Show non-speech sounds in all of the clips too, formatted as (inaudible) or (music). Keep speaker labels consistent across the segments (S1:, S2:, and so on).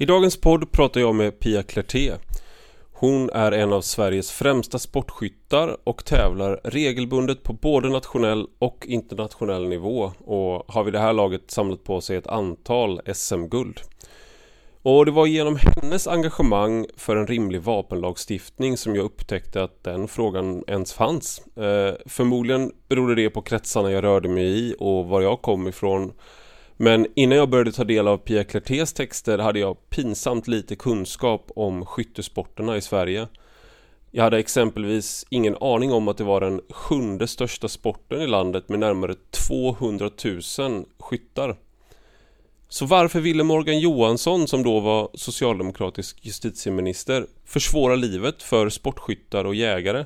S1: I dagens podd pratar jag med Pia Klerté. Hon är en av Sveriges främsta sportskyttar och tävlar regelbundet på både nationell och internationell nivå och har vid det här laget samlat på sig ett antal SM-guld. Och det var genom hennes engagemang för en rimlig vapenlagstiftning som jag upptäckte att den frågan ens fanns. Eh, förmodligen berodde det på kretsarna jag rörde mig i och var jag kom ifrån men innan jag började ta del av Pia Klertés texter hade jag pinsamt lite kunskap om skyttesporterna i Sverige. Jag hade exempelvis ingen aning om att det var den sjunde största sporten i landet med närmare 200 000 skyttar. Så varför ville Morgan Johansson, som då var socialdemokratisk justitieminister, försvåra livet för sportskyttar och jägare?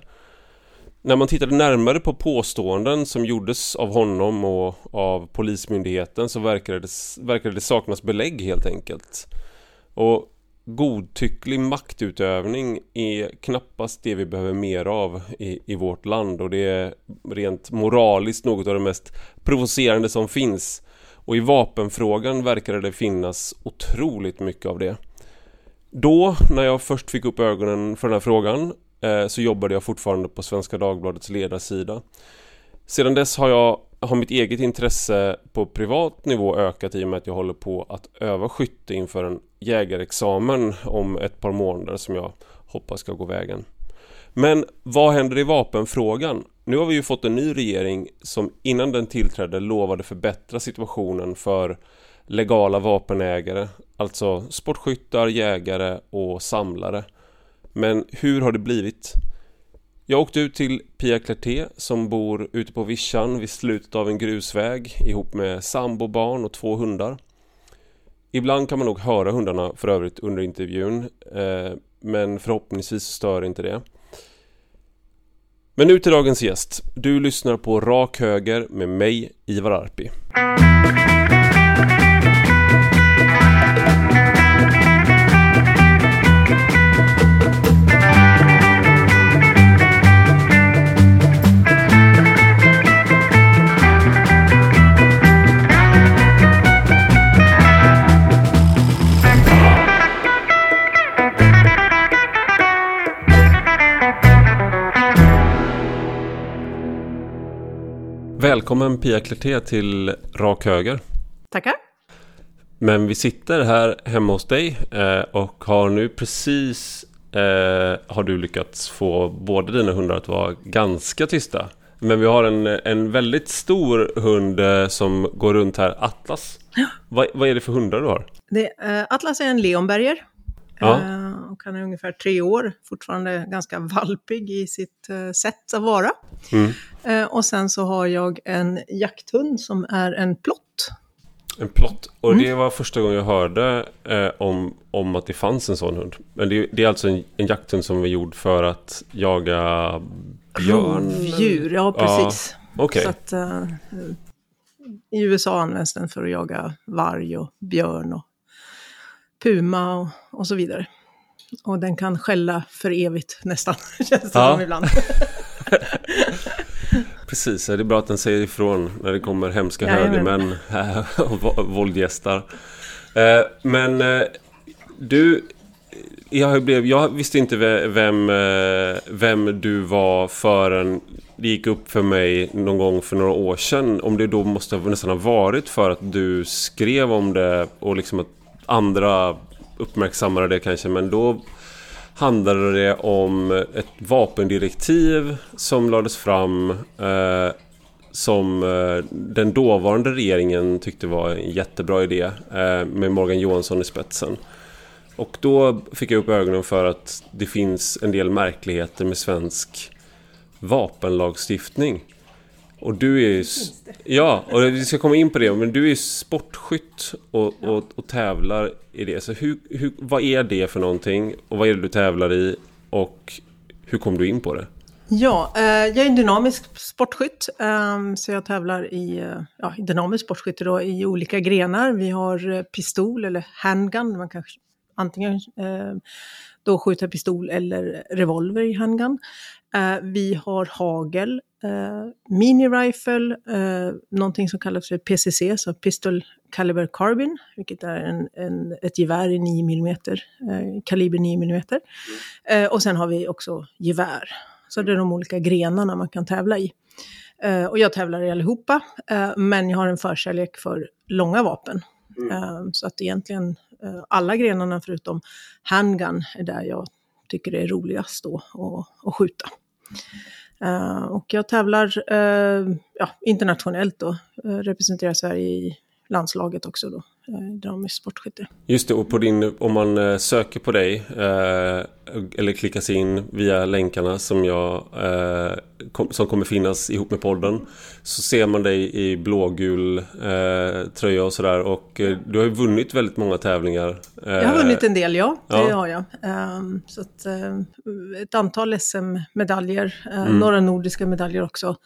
S1: När man tittade närmare på påståenden som gjordes av honom och av Polismyndigheten så verkade det, verkade det saknas belägg helt enkelt. Och godtycklig maktutövning är knappast det vi behöver mer av i, i vårt land och det är rent moraliskt något av det mest provocerande som finns. Och i vapenfrågan verkade det finnas otroligt mycket av det. Då, när jag först fick upp ögonen för den här frågan Eh, så jobbade jag fortfarande på Svenska Dagbladets ledarsida. Sedan dess har jag har mitt eget intresse på privat nivå ökat i och med att jag håller på att öva skytte inför en jägarexamen om ett par månader som jag hoppas ska gå vägen. Men vad händer i vapenfrågan? Nu har vi ju fått en ny regering som innan den tillträdde lovade förbättra situationen för legala vapenägare, alltså sportskyttar, jägare och samlare. Men hur har det blivit? Jag åkte ut till Pia Klerté som bor ute på vischan vid slutet av en grusväg ihop med sambo, barn och två hundar. Ibland kan man nog höra hundarna för övrigt under intervjun eh, men förhoppningsvis stör inte det. Men nu till dagens gäst. Du lyssnar på Rak Höger med mig, Ivar Arpi. Välkommen Pia Klerté till Rak Höger.
S2: Tackar.
S1: Men vi sitter här hemma hos dig eh, och har nu precis eh, har du lyckats få båda dina hundar att vara ganska tysta. Men vi har en, en väldigt stor hund eh, som går runt här, Atlas. Ja. Vad, vad är det för hundar du har?
S2: Det, uh, Atlas är en leonberger. Ja. Uh, och han är ungefär tre år, fortfarande ganska valpig i sitt uh, sätt att vara. Mm. Uh, och sen så har jag en jakthund som är en plott.
S1: En plott? Och mm. det var första gången jag hörde om, om att det fanns en sån hund. Men det, det är alltså en, en jakthund som är gjord för att jaga björn?
S2: Rovdjur, ja precis.
S1: Ja, okay. Så att,
S2: I USA används den för att jaga varg och björn och puma och, och så vidare. Och den kan skälla för evigt nästan, (laughs) känns det ja. som ibland. (laughs)
S1: Precis, det är bra att den säger ifrån när det kommer hemska ja, högermän och våldgästar. Eh, men eh, du, jag, blev, jag visste inte vem, eh, vem du var förrän det gick upp för mig någon gång för några år sedan. Om det då måste nästan ha varit för att du skrev om det och liksom att andra uppmärksammade det kanske men då handlade det om ett vapendirektiv som lades fram eh, som eh, den dåvarande regeringen tyckte var en jättebra idé eh, med Morgan Johansson i spetsen. Och då fick jag upp ögonen för att det finns en del märkligheter med svensk vapenlagstiftning. Och du är ju... Ja, och vi ska komma in på det. Men du är sportskytt och, och, och tävlar i det. Så hur, hur, vad är det för någonting? Och vad är det du tävlar i? Och hur kom du in på det?
S2: Ja, eh, jag är en dynamisk sportskytt. Eh, så jag tävlar i eh, ja, dynamisk sportskytte då, i olika grenar. Vi har eh, pistol eller handgun. Man kan antingen eh, då skjuta pistol eller revolver i handgun. Eh, vi har hagel eh, mini-rifle, eh, någonting som kallas för PCC, så Pistol Caliber Carbine, vilket är en, en, ett gevär i 9 mm, eh, kaliber 9 mm. Eh, och sen har vi också gevär. Så det är de olika grenarna man kan tävla i. Eh, och jag tävlar i allihopa, eh, men jag har en förkärlek för långa vapen. Mm. så att egentligen alla grenarna förutom handgun är där jag tycker det är roligast då att skjuta. Uh, och jag tävlar uh, ja, internationellt då, uh, representerar Sverige i landslaget också då, eh, dynamisk sportskytte.
S1: Just det, och på din, om man eh, söker på dig eh, eller klickar sig in via länkarna som, jag, eh, kom, som kommer finnas ihop med podden så ser man dig i blågul eh, tröja och sådär och eh, du har ju vunnit väldigt många tävlingar.
S2: jag har vunnit en del, ja. Det ja. har jag. Um, så att, ett antal SM-medaljer, mm. några nordiska medaljer också.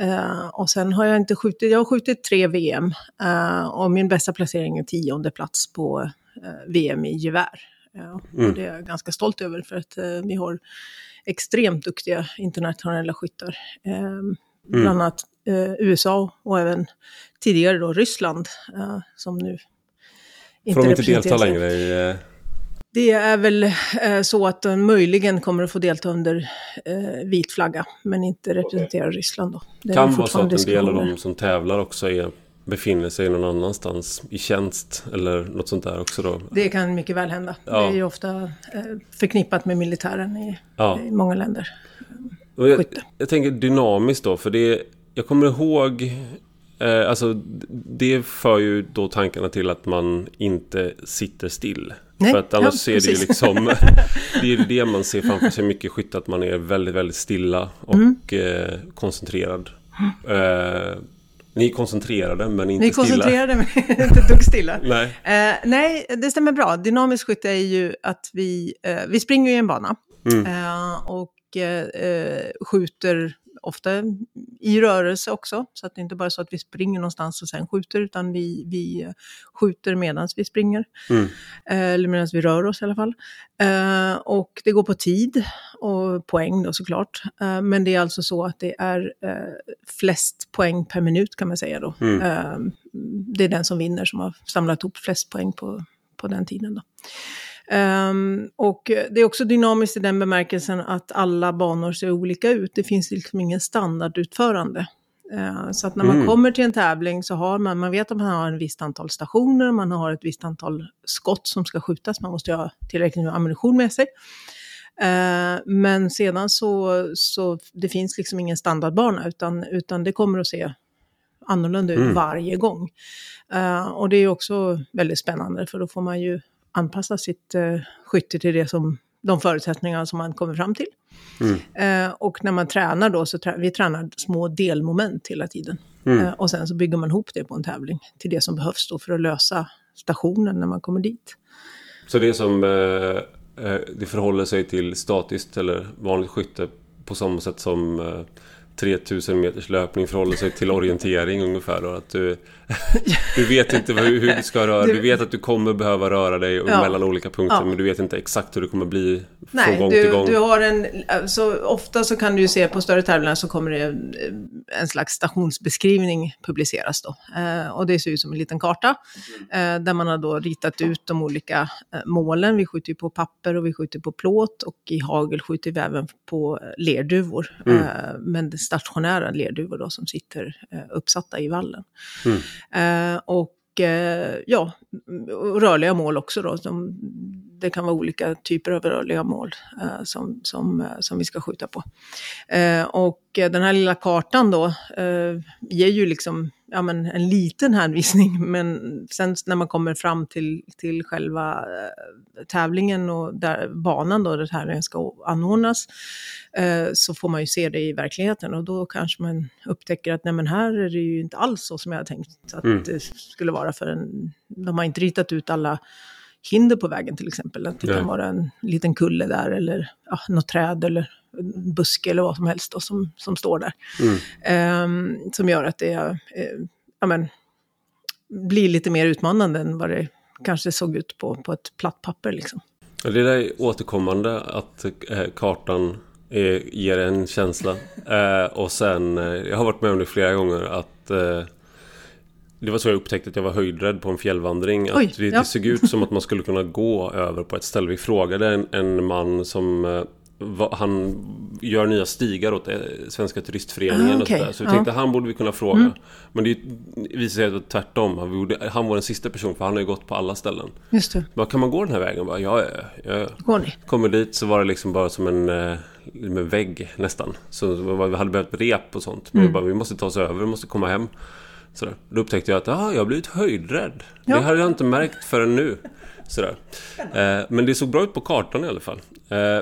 S2: Uh, och sen har jag inte skjutit, jag har skjutit tre VM uh, och min bästa placering är tionde plats på uh, VM i gevär. Mm. Och det är jag ganska stolt över för att vi har extremt duktiga internationella skyttar. Mm. Bland annat USA och även tidigare då Ryssland som nu
S1: inte Får de inte delta längre i
S2: det är väl eh, så att de möjligen kommer att få delta under eh, vit flagga, men inte representera okay. Ryssland. Då.
S1: Det kan vara så att en del av de som tävlar också är, befinner sig någon annanstans i tjänst eller något sånt där också då?
S2: Det kan mycket väl hända. Ja. Det är ju ofta eh, förknippat med militären i, ja. i många länder.
S1: Jag, jag, tänker dynamiskt då, för det jag kommer ihåg eh, Alltså det för ju då tankarna till att man inte sitter still. Nej, För att annars ja, ser det ju liksom (laughs) Det är ju det man ser framför sig mycket skytte Att man är väldigt, väldigt stilla och mm. eh, koncentrerad eh, Ni är koncentrerade men inte
S2: stilla Ni är koncentrerade men (laughs) (laughs) inte dugg stilla nej. Eh, nej, det stämmer bra. Dynamisk skytte är ju att vi, eh, vi springer i en bana mm. Eh, och eh, skjuter ofta i rörelse också. Så att det inte bara är så att vi springer någonstans och sen skjuter, utan vi, vi skjuter medan vi springer. Mm. Eh, eller medan vi rör oss i alla fall. Eh, och det går på tid och poäng då såklart. Eh, men det är alltså så att det är flest poäng per minut kan man säga då. Mm. Det är den som vinner som har samlat ihop flest poäng på, på den tiden. Då. Um, och det är också dynamiskt i den bemärkelsen att alla banor ser olika ut. Det finns liksom ingen standardutförande. Uh, så att när man mm. kommer till en tävling så har man, man vet att man har en visst antal stationer, man har ett visst antal skott som ska skjutas, man måste ha tillräckligt med ammunition med sig. Uh, men sedan så, så det finns liksom ingen standardbana, utan, utan det kommer att se annorlunda ut mm. varje gång. Uh, och det är också väldigt spännande, för då får man ju anpassa sitt eh, skytte till det som, de förutsättningar som man kommer fram till. Mm. Eh, och när man tränar då, så trä vi tränar små delmoment hela tiden. Mm. Eh, och sen så bygger man ihop det på en tävling till det som behövs då för att lösa stationen när man kommer dit.
S1: Så det som eh, eh, det förhåller sig till statiskt eller vanligt skytte på samma sätt som eh, 3000 meters löpning förhåller sig till orientering ungefär. Och att du, (laughs) du vet inte hur, hur, du ska röra Du vet att du kommer behöva röra dig ja. mellan olika punkter ja. men du vet inte exakt hur det kommer bli
S2: Nej, från gång du, till gång. Du har en, så ofta så kan du ju se på större tävlingar så kommer det en slags stationsbeskrivning publiceras då. Eh, och det ser ut som en liten karta eh, där man har då ritat ut de olika eh, målen. Vi skjuter på papper och vi skjuter på plåt och i hagel skjuter vi även på lerduvor. Mm. Eh, men stationära lerduvor då, som sitter eh, uppsatta i vallen. Mm. Eh, och eh, ja, rörliga mål också då. Som, det kan vara olika typer av rörliga mål eh, som, som, eh, som vi ska skjuta på. Eh, och den här lilla kartan då eh, ger ju liksom ja, men en liten hänvisning, (laughs) men sen när man kommer fram till, till själva eh, tävlingen och där, banan då, där tävlingen ska anordnas, eh, så får man ju se det i verkligheten och då kanske man upptäcker att nej men här är det ju inte alls så som jag tänkt att mm. det skulle vara för en, de har inte ritat ut alla hinder på vägen till exempel. Att det ja. kan vara en liten kulle där eller ja, något träd eller buske eller vad som helst då, som, som står där. Mm. Um, som gör att det uh, ja, men, blir lite mer utmanande än vad det kanske såg ut på, på ett platt papper. Liksom.
S1: Det där är återkommande att eh, kartan ger en känsla. (laughs) Eh, och sen, eh, jag har varit med om det flera gånger att eh, det var så jag upptäckte att jag var höjdrädd på en fjällvandring. Oj, att det, ja. det såg ut som att man skulle kunna gå över på ett ställe. Vi frågade en, en man som eh, han gör nya stigar åt eh, Svenska Turistföreningen ah, okay. och sådär. Så vi tänkte ja. han borde vi kunna fråga. Mm. Men det visade sig att det var tvärtom. Han, borde, han var den sista personen för han har ju gått på alla ställen.
S2: Just det.
S1: Bara, kan man gå den här vägen? Bara, ja, ja, ja.
S2: Går ni?
S1: Kommer dit så var det liksom bara som en eh, med vägg nästan. Så vi hade behövt rep och sånt. Men mm. bara, vi måste ta oss över, vi måste komma hem. Sådär. Då upptäckte jag att ah, jag har blivit höjdrädd. Ja. Det hade jag inte märkt förrän nu. Sådär. Eh, men det såg bra ut på kartan i alla fall. Eh,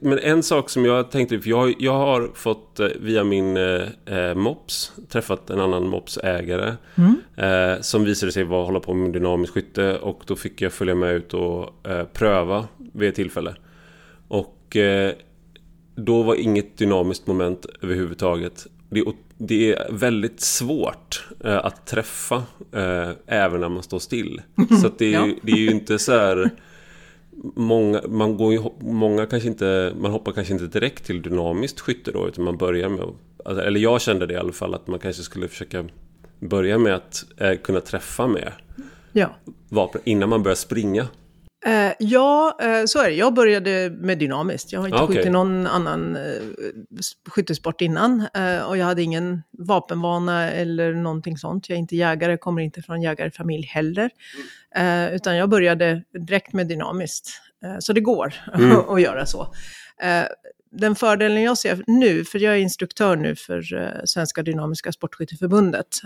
S1: men en sak som jag tänkte, för jag, jag har fått eh, via min eh, eh, mops träffat en annan mopsägare mm. eh, som visade sig vara hålla på med dynamiskt skytte och då fick jag följa med ut och pröva vid ett tillfälle. Och då var inget dynamiskt moment överhuvudtaget. Det, det är väldigt svårt att träffa även när man står still. (laughs) Så det, ja. det är ju inte så här många, man går ju, många kanske inte, man hoppar kanske inte direkt till dynamiskt skytte då, utan man börjar med alltså, eller jag kände det i alla fall, att man kanske skulle försöka börja med att eh, kunna träffa med ja. vapen innan man börjar springa.
S2: Uh, ja, uh, så är det. Jag började med dynamiskt. Jag har inte okay. skjutit någon annan uh, skyttesport innan. och jag hade ingen vapenvana eller någonting sånt. Jag är inte jägare, kommer inte från jägarfamilj heller. utan jag började direkt med dynamiskt. så det går (laughs) mm. att göra så. den fördelen jag ser nu, för jag är instruktör nu för Svenska Dynamiska Sportskytteförbundet,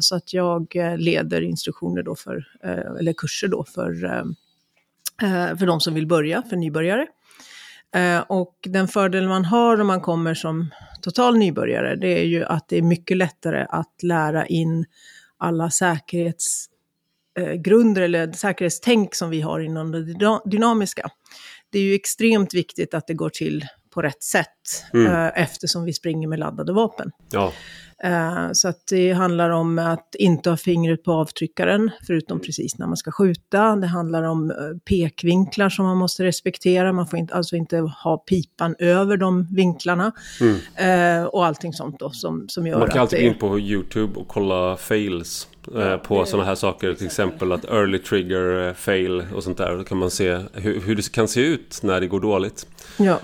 S2: så att jag leder instruktioner då för, eller kurser då för för de som vill börja, för nybörjare. Eh, och den fördel man har om man kommer som total nybörjare, det är ju att det är mycket lättare att lära in alla säkerhetsgrunder eller säkerhetstänk som vi har inom det dynamiska. Det är ju extremt viktigt att det går till på rätt sätt mm. Eh, eftersom vi springer med laddade vapen.
S1: Ja.
S2: Eh, så att det handlar om att inte ha fingret på avtryckaren, förutom precis när man ska skjuta. Det handlar om eh, pekvinklar som man måste respektera. Man får inte, alltså inte ha pipan över de vinklarna. Mm. Och allting sånt då som, som gör att...
S1: Man kan alltid
S2: gå
S1: in på YouTube och kolla fails på sådana här saker. Till exempel att early trigger fail och sånt där. Då kan man se hur, hur det kan se ut när det går dåligt.
S2: Ja.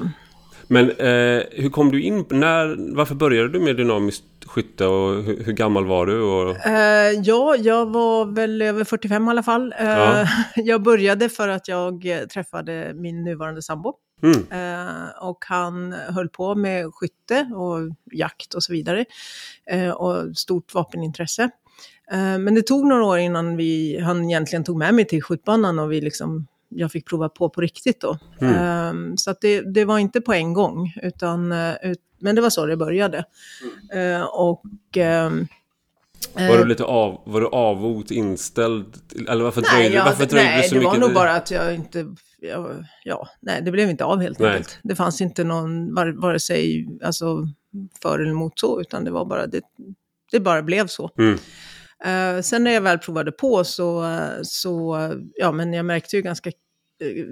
S1: Men eh, hur kom du in? När, varför började du med dynamiskt skytte och hur, hur gammal var du? Och...
S2: Uh, ja, jag var väl över 45 i alla fall. Uh, ja. (laughs) Jag började för att jag träffade min nuvarande sambo. Mm. Uh, och han höll på med skytte och jakt och så vidare. och stort vapenintresse. men det tog några år innan vi, han egentligen tog med mig till skjutbanan och vi liksom jag fick prova på på riktigt då. Mm. Um, så att det, det, var inte på en gång, utan, uh, ut, men det var så det började. Mm. Uh, och... Um,
S1: var du lite av, var du avot inställd? Eller varför
S2: nej,
S1: dröjde,
S2: jag,
S1: varför
S2: dröjde
S1: nej,
S2: så det mycket? Det var nog bara att jag inte... Jag, ja, nej, det blev inte av helt nej. enkelt. Det fanns inte någon, var, vare sig alltså, för eller emot så, utan det var bara, det, det bara blev så. Mm. Uh, sen när jag väl provade på så, så ja men jag märkte ju ganska uh,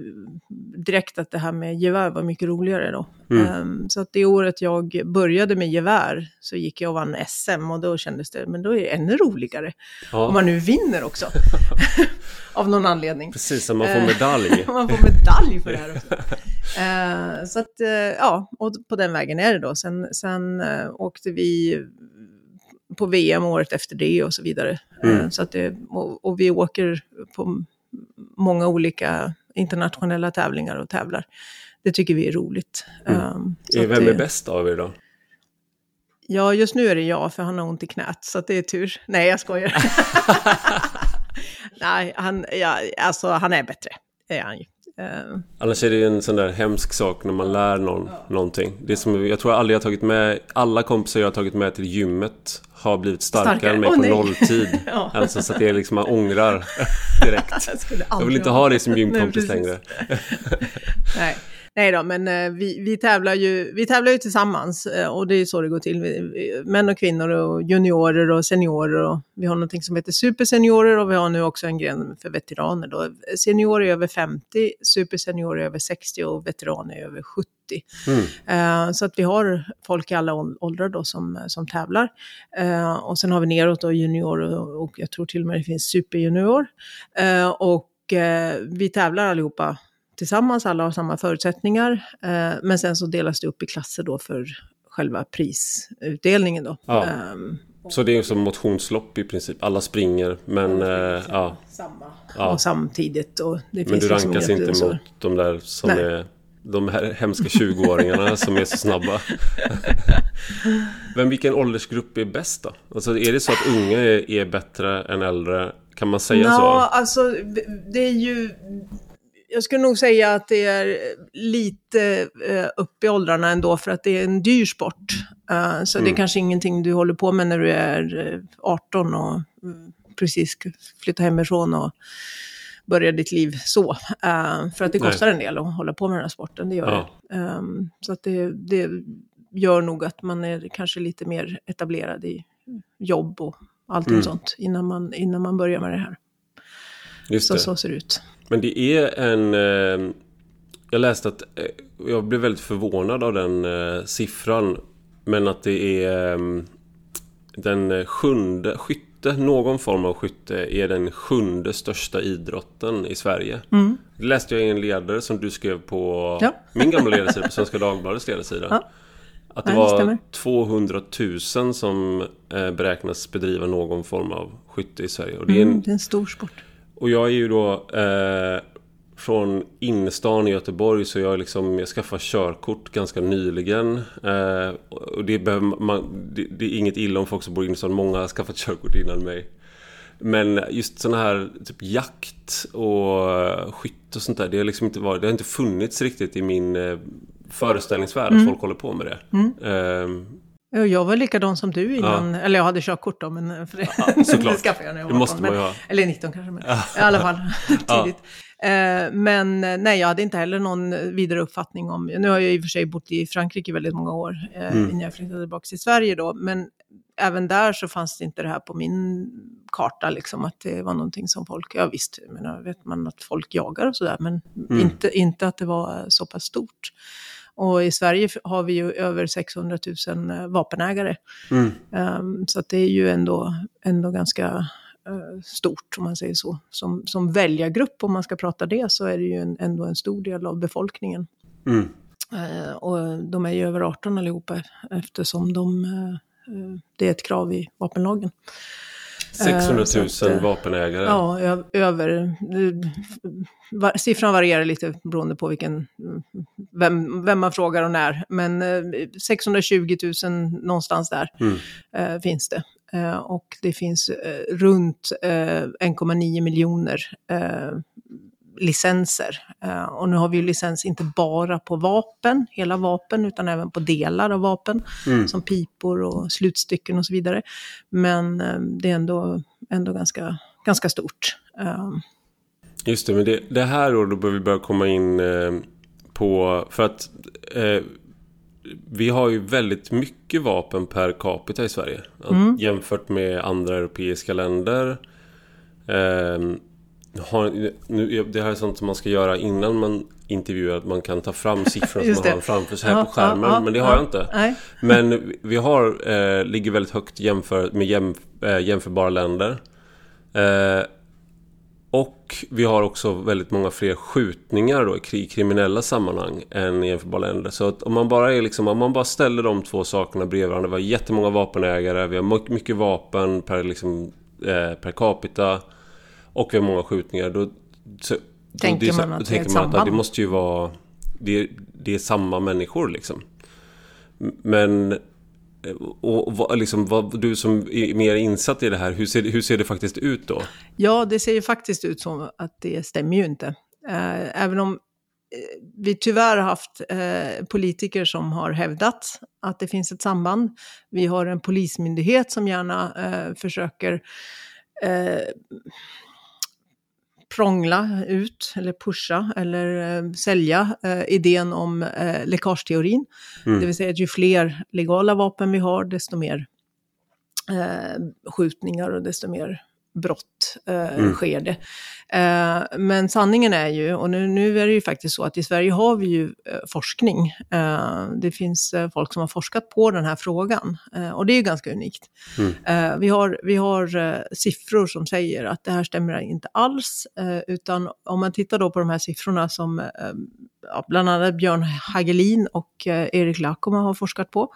S2: direkt att det här med gevär var mycket roligare då. Mm. Um, så att det året jag började med gevär så gick jag och vann SM och då kändes det, men då är det ännu roligare. Ja. Om man nu vinner också. (laughs) Av någon anledning.
S1: Precis, så man får medalj. (laughs)
S2: man får medalj för det här också. Uh, så att, ja, och på den vägen är det då. Sen, sen åkte vi på VM året efter det och så vidare. Mm. Eh, så att det, och, och, vi åker på många olika internationella tävlingar och tävlar. Det tycker vi är roligt. Mm.
S1: Um, Vem är bäst av er då?
S2: Ja, just nu är det jag, för han har ont i knät, så det är tur. Nej, jag skojar. (laughs) (laughs) Nej, han, ja, alltså, han är bättre, är han ju.
S1: Uh, Annars är det ju en sån där hemsk sak när man lär någon ja. någonting. Det som jag tror jag aldrig har tagit med, alla kompisar jag har tagit med till gymmet har blivit starkare, starkare. än mig oh, på nej. nolltid. (laughs) ja. Alltså så att det är liksom, man ångrar (laughs) direkt. jag, jag vill inte ha dig som gymkompis längre. (laughs)
S2: nej. Nej då, men eh, vi, vi, tävlar ju, vi tävlar ju tillsammans eh, och det är så det går till. Vi, män och kvinnor och juniorer och seniorer och vi har någonting som heter superseniorer och vi har nu också en gren för veteraner då. Seniorer är över 50, superseniorer är över 60 och veteraner är över 70. Mm. Eh, så att vi har folk i alla åldrar då som, som tävlar. Och sen har vi neråt då junior och, och jag tror till och med det finns superjunior. Och vi tävlar allihopa tillsammans, alla har samma förutsättningar. Eh, men sen så delas det upp i klasser då för själva prisutdelningen då.
S1: Ja. Um, så det är som motionslopp i princip, alla springer men... Ja, ja.
S2: Samma. Ja. Och samtidigt. Och
S1: det men du rankas inte mot de där som Nej. är de här hemska 20-åringarna (laughs) som är så snabba. Men vilken åldersgrupp är bäst då? Alltså är det så att unga är, är bättre än äldre? Kan man säga
S2: Nå,
S1: så?
S2: Ja, alltså det är ju jag skulle nog säga att det är lite uh, upp i åldrarna ändå för att det är en dyr sport. Uh, så mm. det är mm. kanske ingenting du håller på med när du är 18 och uh, precis flyttar hemifrån och börjar ditt liv så. Uh, för att det kostar Nej. en del att hålla på med den här sporten, det gör ja. det. Um, så att det, det gör nog att man är kanske lite mer etablerad i jobb och allting mm. sånt innan man, innan man börjar med det här. Just så, det. så ser det ut.
S1: Men det är en... Eh, jag läste att... Eh, jag blev väldigt förvånad av den eh, siffran. Men att det är den sjunde skytte, någon form av skytte, är den sjunde största idrotten i Sverige. Mm. Det läste jag i en ledare som du skrev på ja. min gamla ledarsida på Svenska Dagbladets ledarsida. Ja. Att det ja, var det 200 000 som beräknas bedriva någon form av skytte i Sverige.
S2: Och det, är en, mm, det är en stor sport.
S1: Och jag är ju då eh, från innerstan i Göteborg så jag, liksom, jag skaffade körkort ganska nyligen. Eh, och det, behöver man, det, det, är inget illa om folk som bor i innerstan. Många har skaffat körkort innan mig. Men just sådana här typ jakt och skytt och sånt där. Det har liksom inte, varit, det har inte funnits riktigt i min eh, föreställningsvärld mm. att folk håller på med det. Mm.
S2: Eh, jag var likadan som du innan, ja. eller jag hade körkort då, men för det,
S1: ja, såklart. (laughs)
S2: det skaffade jag när jag
S1: var det måste 18, man
S2: men, Eller 19 kanske, men ja. i alla fall (laughs) (laughs) tidigt. Eh, men eh, nej, jag hade inte heller någon vidare uppfattning om, nu har jag i och för sig bott i Frankrike väldigt många år, eh, mm. innan jag flyttade tillbaka till Sverige då, men även där så fanns det inte det här på min karta, liksom, att det var någonting som folk, ja visst, menar, vet man att folk jagar och sådär, men mm. inte, inte att det var så pass stort. Och i Sverige har vi ju över 600 000 eh, vapenägare. Mm. Um, så det är ju ändå, ändå ganska uh, stort, om man säger så. Som, som väljargrupp, om man ska prata det, så är det ju en, ändå en stor del av befolkningen. Mm. Uh, och de är ju över 18 allihopa, eftersom de, uh, det är ett krav i vapenlagen.
S1: 600 000 att, vapenägare?
S2: Ja, över. Siffran varierar lite beroende på vilken, vem, vem man frågar och när. Men 620 000 någonstans där mm. finns det. Och det finns runt 1,9 miljoner licenser. Uh, och nu har vi ju licens inte bara på vapen, hela vapen, utan även på delar av vapen, mm. som pipor och slutstycken och så vidare. Men uh, det är ändå, ändå ganska, ganska stort. Uh.
S1: Just det, men det, det här då, då bör vi börja komma in på, för att vi har ju väldigt mycket vapen per capita i Sverige. Mm. Jämfört med andra europeiska länder. Um, har, nu, det här är sånt som man ska göra innan man intervjuar. Att man kan ta fram (laughs) siffror som man har framför sig här ja, på skärmen. Ja, men det har ja, jag inte. Nej. Men vi har, eh, ligger väldigt högt jämför, med jäm, eh, jämförbara länder. Eh, och vi har också väldigt många fler skjutningar då, i kriminella sammanhang än i jämförbara länder. Så att om man bara, är liksom, om man bara ställer de två sakerna bredvid varandra. Vi har jättemånga vapenägare, vi har mycket vapen per, liksom, eh, per capita och vi har många skjutningar. Då, så,
S2: tänker
S1: då,
S2: man att
S1: det är ett
S2: samband?
S1: Att det måste ju vara... Det, det är samma människor liksom. Men... Och, och liksom, vad, du som är mer insatt i det här, hur ser, hur ser det faktiskt ut då?
S2: Ja, det ser ju faktiskt ut som att det stämmer ju inte. Eh, även om eh, vi tyvärr har haft eh, politiker som har hävdat att det finns ett samband. Vi har en polismyndighet som gärna eh, försöker eh, prångla ut eller pusha eller eh, sälja eh, idén om eh, läckageteorin. Mm. Det vill säga att ju fler legala vapen vi har, desto mer eh, skjutningar och desto mer brott eh, mm. sker det. Eh, men sanningen är ju, och nu, nu är det ju faktiskt så att i Sverige har vi ju eh, forskning. Eh, det finns eh, folk som har forskat på den här frågan eh, och det är ju ganska unikt. Mm. vi har, vi har siffror som säger att det här stämmer inte alls, utan om man tittar då på de här siffrorna som bland annat Björn Hagelin och Erik Lakoma har forskat på,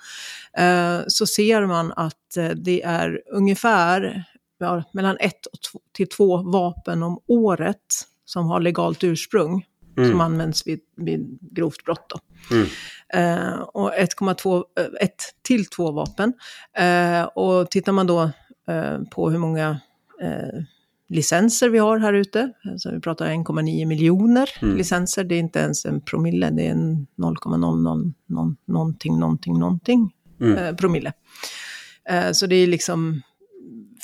S2: så ser man att det är ungefär ja, mellan ett och två, till två vapen om året som har legalt ursprung. Mm. Som används vid, vid grovt brott. Mm. Eh, och 1,2, eh, ett till två vapen. Eh, och tittar man då eh, på hur många eh, licenser vi har här ute. Alltså vi pratar 1,9 miljoner mm. licenser. Det är inte ens en promille, det är en 0,00 någonting, någonting, någonting mm. eh, promille. Så det är liksom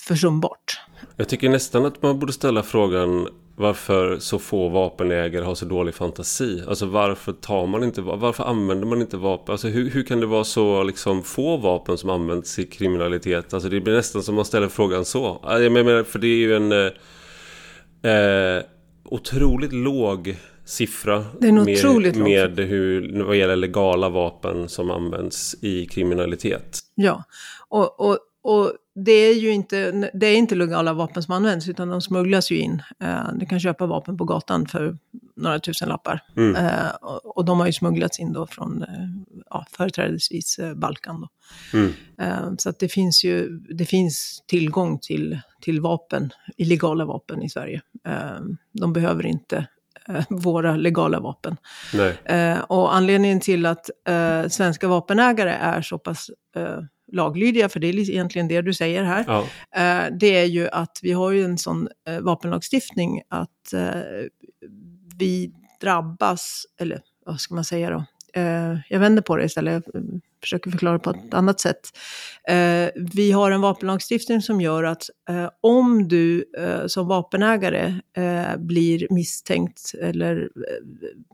S2: försumbart.
S1: Jag tycker nästan att man borde ställa frågan varför så få vapenägare har så dålig fantasi. Alltså varför tar man inte, varför använder man inte vapen? Alltså hur, hur kan det vara så liksom få vapen som används i kriminalitet? Alltså det blir nästan som man ställer frågan så. Jag menar, för det är ju en eh, eh otroligt låg siffra.
S2: Med,
S1: med hur, vad gäller legala vapen som används i kriminalitet.
S2: Ja, och, och, och det är ju inte, det är inte legala vapen som används, utan de smugglas ju in. Uh, du kan köpa vapen på gatan för några tusen lappar. Mm. Uh, och, de har ju smugglats in då från uh, ja, företrädesvis Balkan. Då. Mm. så att det finns ju det finns tillgång till, till vapen, illegala vapen i Sverige. de behöver inte (laughs) våra legala vapen. och anledningen till att svenska vapenägare är så pass laglydiga, för det är egentligen det du säger här, ja. Eh, det är ju att vi har ju en sån eh, vapenlagstiftning att eh, vi drabbas, eller vad ska man säga då? jag vänder på det istället, jag försöker förklara på ett annat sätt. vi har en vapenlagstiftning som gör att om du som vapenägare blir misstänkt eller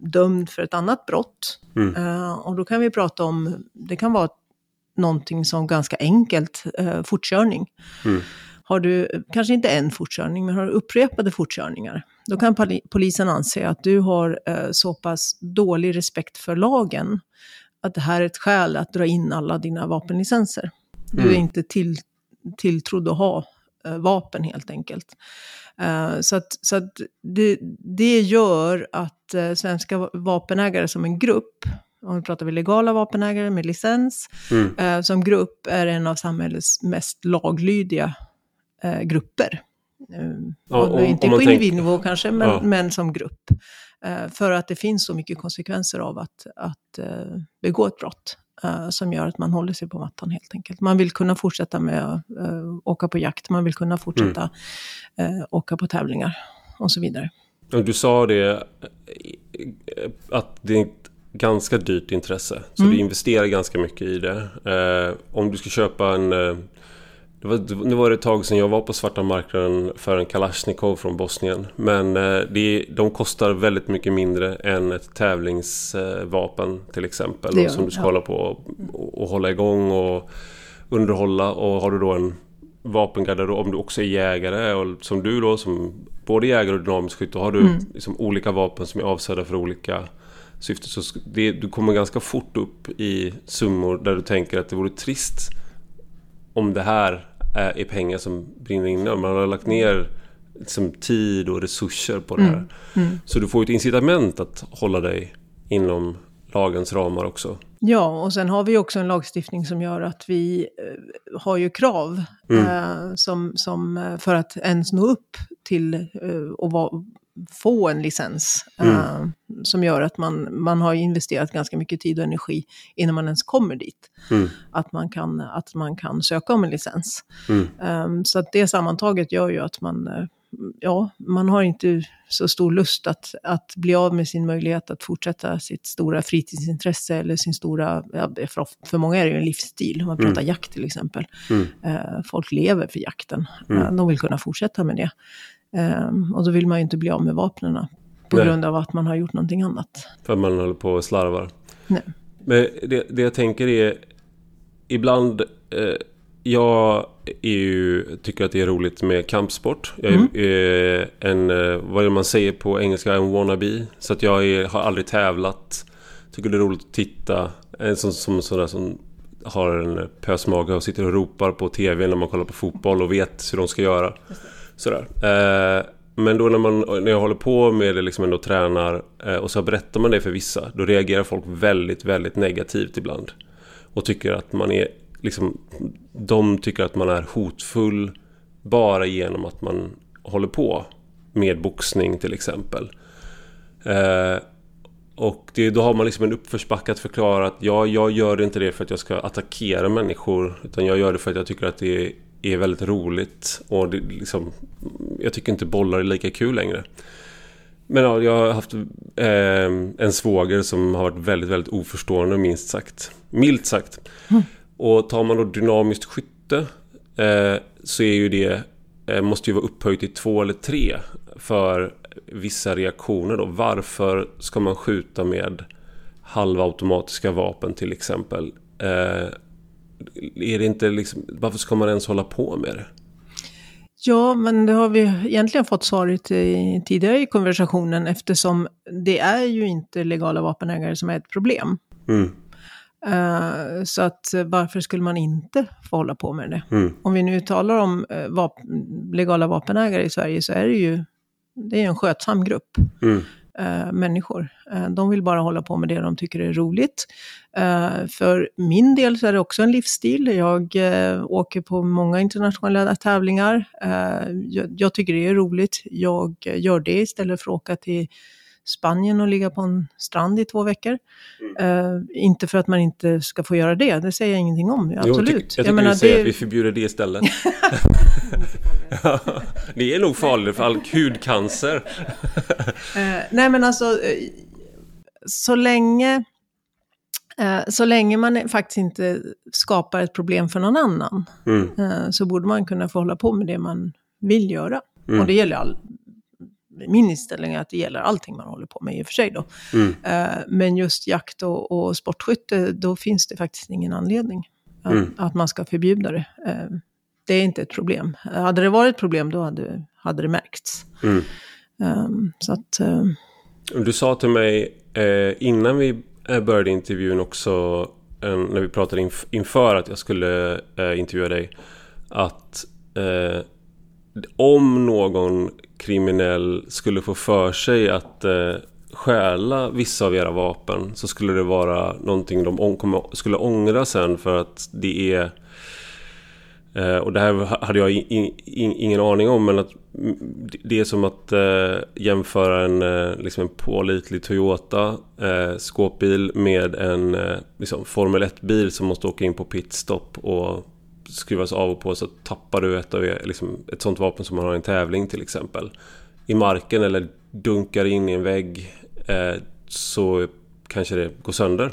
S2: dömd för ett annat brott, mm. och då kan vi prata om, det kan vara någonting som ganska enkelt, eh, fortkörning. Mm. Har du, kanske inte en fortkörning, men har du upprepade fortkörningar, då kan polisen anse att du har eh, så pass dålig respekt för lagen att det här är ett skäl att dra in alla dina vapenlicenser. Du är mm. inte till, tilltrodd att ha eh, vapen helt enkelt. Uh, så att, så att det, det gör att uh, svenska vapenägare som en grupp om vi pratar vi legala vapenägare med licens, mm. eh, som grupp är en av samhällets mest laglydiga eh, grupper. Eh, ja, om, inte om på individnivå tänker, kanske, men, ja. men som grupp. För att det finns så mycket konsekvenser av att, att begå ett brott som gör att man håller sig på mattan helt enkelt. Man vill kunna fortsätta med att åka på jakt, man vill kunna fortsätta mm. åka på tävlingar och så vidare.
S1: Du sa det, att det ganska dyrt intresse. Så mm. du investerar ganska mycket i det. Eh, om du ska köpa en... Eh, det var, nu var det ett tag sedan jag var på svarta marknaden för en Kalashnikov från Bosnien. Men eh, det, de kostar väldigt mycket mindre än ett tävlingsvapen till exempel. Det, som du ska ja. hålla på och, och hålla igång och underhålla. Och har du då en vapengarderob, om du också är jägare och som du då som både jägare och dynamisk skytt, då har du mm. liksom olika vapen som är avsedda för olika syfte. Så det, du kommer ganska fort upp i summor där du tänker att det vore trist om det här är, pengar som brinner inne. Man har lagt ner liksom, tid och resurser på det här. Mm. Mm. Så du får ett incitament att hålla dig inom lagens ramar också.
S2: Ja, och sen har vi också en lagstiftning som gör att vi eh, har ju krav mm. eh, som, som eh, för att ens nå upp till eh, och vara få en licens. Mm. Uh, som gör att man, man har investerat ganska mycket tid och energi innan man ens kommer dit. Mm. Att, man kan, att man kan söka om en licens. Mm. Um, så att det sammantaget gör ju att man, uh, ja, man har inte så stor lust att, att bli av med sin möjlighet att fortsätta sitt stora fritidsintresse eller sin stora, ja, för, för många är det ju en livsstil, om man pratar mm. jakt till exempel. Uh, folk lever för jakten, mm. de vill kunna fortsätta med det. Um, och då vill man ju inte bli av med vapnen på Nej. grund av att man har gjort någonting annat.
S1: För man håller på och slarvar.
S2: Nej.
S1: Men det, det jag tänker är ibland eh, jag ju, tycker att det är roligt med kampsport. Jag är, mm. en, eh, vad är det man säger på engelska, en wannabe. Så att jag är, har aldrig tävlat. Tycker det är roligt att titta. En sån som, sådär som har en pösmage och sitter och ropar på TV när man kollar på fotboll och vet hur de ska göra. Sådär. Eh, men då när, man, när jag håller på med det, liksom ändå tränar eh, och så berättar man det för vissa. Då reagerar folk väldigt, väldigt negativt ibland. Och tycker att man är liksom, de tycker att man är hotfull bara genom att man håller på med boxning till exempel. Eh, och det, då har man liksom en uppförsbacke att förklara att ja, jag gör inte det för att jag ska attackera människor. Utan jag gör det för att jag tycker att det är, är väldigt roligt. Och det, liksom, jag tycker inte bollar är lika kul längre. Men ja, jag har haft eh, en svåger som har varit väldigt, väldigt oförstående minst sagt. Milt sagt. Mm. Och tar man då dynamiskt skytte eh, så är ju det eh, måste ju vara upphöjt till två eller tre för vissa reaktioner då. Varför ska man skjuta med halvautomatiska vapen till exempel? Är det inte liksom, varför ska man ens hålla på med det?
S2: Ja, men det har vi egentligen fått svaret i, tidigare i konversationen eftersom det är ju inte legala vapenägare som är ett problem.
S1: Mm.
S2: Uh, så att uh, varför skulle man inte få hålla på med det?
S1: Mm.
S2: Om vi nu talar om uh, vap legala vapenägare i Sverige så är det ju det är en skötsam grupp
S1: mm.
S2: människor. de vill bara hålla på med det de tycker är roligt. För min del så är det också en livsstil. Jag åker på många internationella tävlingar. Jag, jag tycker det är roligt. Jag gör det istället för att åka till Spanien och ligga på en strand i två veckor. Mm. Uh, inte för att man inte ska få göra det, det säger jag ingenting om. Absolut. Jo, jag,
S1: tyck, jag tycker jag menar, vi säger det... att vi förbjuder det istället. (laughs) det är nog farligt för all hudcancer.
S2: uh, nej men alltså, så länge så länge man faktiskt inte skapar ett problem för någon annan
S1: mm.
S2: så borde man kunna få hålla på med det man vill göra. Mm. Och det gäller all, min inställning är att det gäller allting man håller på med i och för sig då.
S1: Mm.
S2: Eh, men just jakt och, och sportskytte, då finns det faktiskt ingen anledning att, mm. att man ska förbjuda det. Eh, det är inte ett problem. Hade det varit ett problem, då hade, hade det märkts.
S1: Mm.
S2: Um, så att...
S1: Du sa till mig eh, innan vi Eh, började intervjun också, när vi pratade inf inför att jag skulle eh, intervjua dig, att eh, om någon kriminell skulle få för sig att eh, stjäla vissa av era vapen så skulle det vara någonting de skulle ångra sen för att det är eh, Eh, och det här hade jag in, in, ingen aning om men att det är som att eh, jämföra en, eh, liksom en pålitlig Toyota eh, skåpbil med en eh, liksom Formel 1-bil som måste åka in på pitstop och skruvas av och på så tappar du ett, av, e-, liksom, ett sånt vapen som man har i en tävling till exempel. I marken eller dunkar in i en vägg eh, så kanske det går sönder.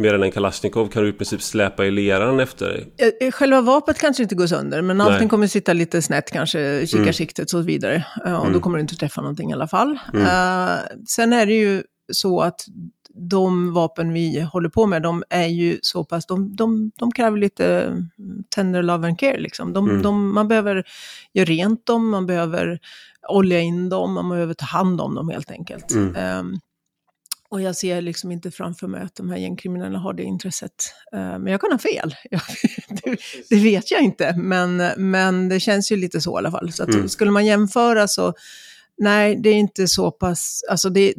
S1: Medan en Kalashnikov kan du i princip släpa i leran efter dig.
S2: Eh, eh, själva vapnet kanske inte går sönder, men allting kommer sitta lite snett, kanske kikarsiktet mm. och så vidare. Och mm. då kommer du inte träffa någonting i alla fall. Mm. Uh, sen är det ju så att de vapen vi håller på med, de är ju så pass, de, de, de kräver lite tender love and care. Liksom. De, mm. de, man behöver göra rent dem, man behöver olja in dem, man behöver ta hand om dem helt enkelt.
S1: Mm.
S2: Um, och jag ser liksom inte framför mig att de här gängkriminella har det intresset. Uh, men jag kan ha fel. (laughs) det, det, vet jag inte, men, men det känns ju lite så i alla fall. Så mm. skulle man jämföra så, nej, det är inte så pass, alltså det,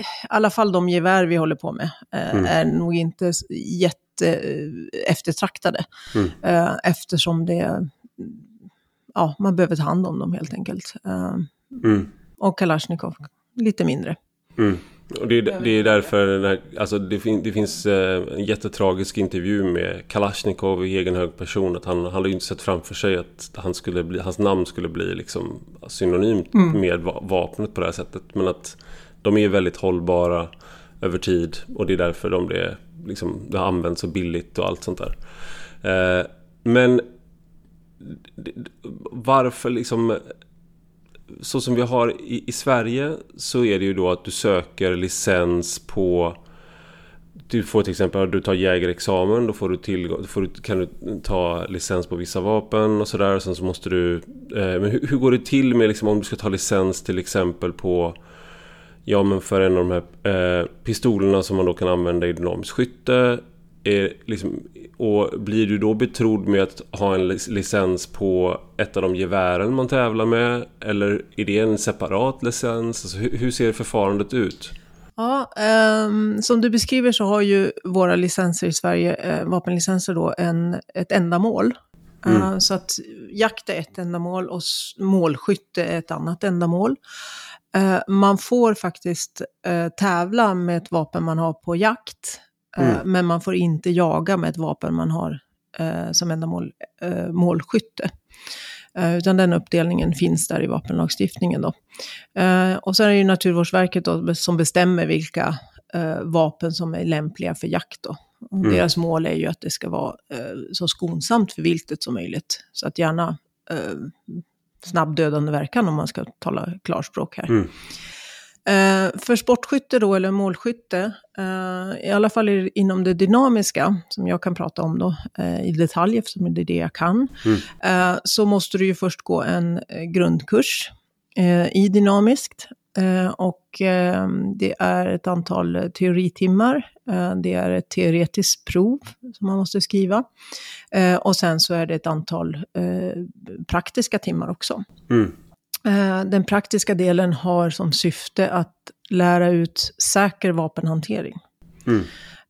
S2: i alla fall de gevär vi håller på med, eh, mm. är nog inte jätte eh, eftertraktade.
S1: Mm.
S2: Eh, eftersom det, ja, man behöver ta hand om dem helt enkelt.
S1: Mm.
S2: Och Kalashnikov, lite mindre.
S1: Och det, är, det är därför här, alltså det, fin, det, finns en jättetragisk intervju med Kalashnikov i egen hög person. Att han, han hade ju inte sett framför sig att han skulle bli, hans namn skulle bli liksom synonymt mm. med vapnet på det här sättet. Men att de är väldigt hållbara över tid och det är därför de blir, liksom, det har använts så billigt och allt sånt där. Eh, men varför liksom så som vi har i, i Sverige så är det ju då att du söker licens på du får till exempel, du tar jägarexamen, då får du tillgång, får du, kan du ta licens på vissa vapen och sådär. Sen så måste du... Eh, men hur, hur, går det till med liksom, om du ska ta licens till exempel på... Ja men för en av de här eh, pistolerna som man då kan använda i dynamiskt skytte. Är, liksom, och blir du då betrodd med att ha en licens på ett av de gevären man tävlar med? Eller är det en separat licens? Alltså, hur, ser förfarandet ut?
S2: Ja, um, som du beskriver så har ju våra licenser i Sverige, uh, vapenlicenser då, en, ett ändamål. Mm. Uh, så att jakt är ett ändamål och målskytte är ett annat ändamål. Uh, man får faktiskt tävla med ett vapen man har på jakt, mm. men man får inte jaga med ett vapen man har som ändamål målskytte. Eh, utan den uppdelningen finns där i vapenlagstiftningen. Då. Eh, och sen är det ju Naturvårdsverket då, som bestämmer vilka eh, vapen som är lämpliga för jakt. Då. Mm. Deras mål är ju att det ska vara så skonsamt för viltet som möjligt. Så att gärna snabbdödande verkan om man ska tala klarspråk här. Mm. Eh, för sportskytte då, eller målskytte, eh, i alla fall inom det dynamiska, som jag kan prata om då eh, i detalj, eftersom det är det jag kan, mm. Så måste du ju först gå en grundkurs i dynamiskt. och det är ett antal teoritimmar, det är ett teoretiskt prov som man måste skriva. och sen så är det ett antal praktiska timmar också. Mm. Eh, den praktiska delen har som syfte att lära ut säker vapenhantering. Mm.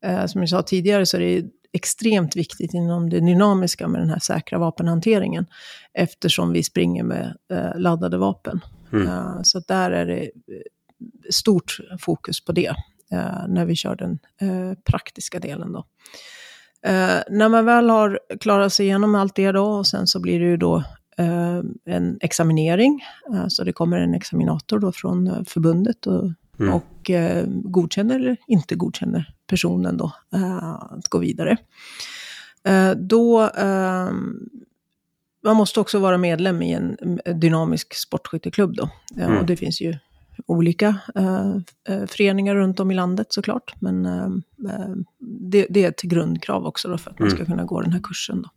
S2: Eh, som jag sa tidigare så är det extremt viktigt inom det dynamiska med den här säkra vapenhanteringen. Eftersom vi springer med eh, laddade vapen. Mm. Så där är det stort fokus på det när vi kör den praktiska delen. Då. när man väl har klarat sig igenom allt det då och sen så blir det ju då en examinering. Eh, så det kommer en examinator då från eh, förbundet och, mm. och godkänner eller inte godkänner personen då att gå vidare. Då man måste också vara medlem i en dynamisk sportskytteklubb då. Mm. Och det finns ju olika eh, föreningar runt om i landet såklart. Men eh, det, det, är ett grundkrav också då för att man ska mm. kunna gå den här kursen. Då.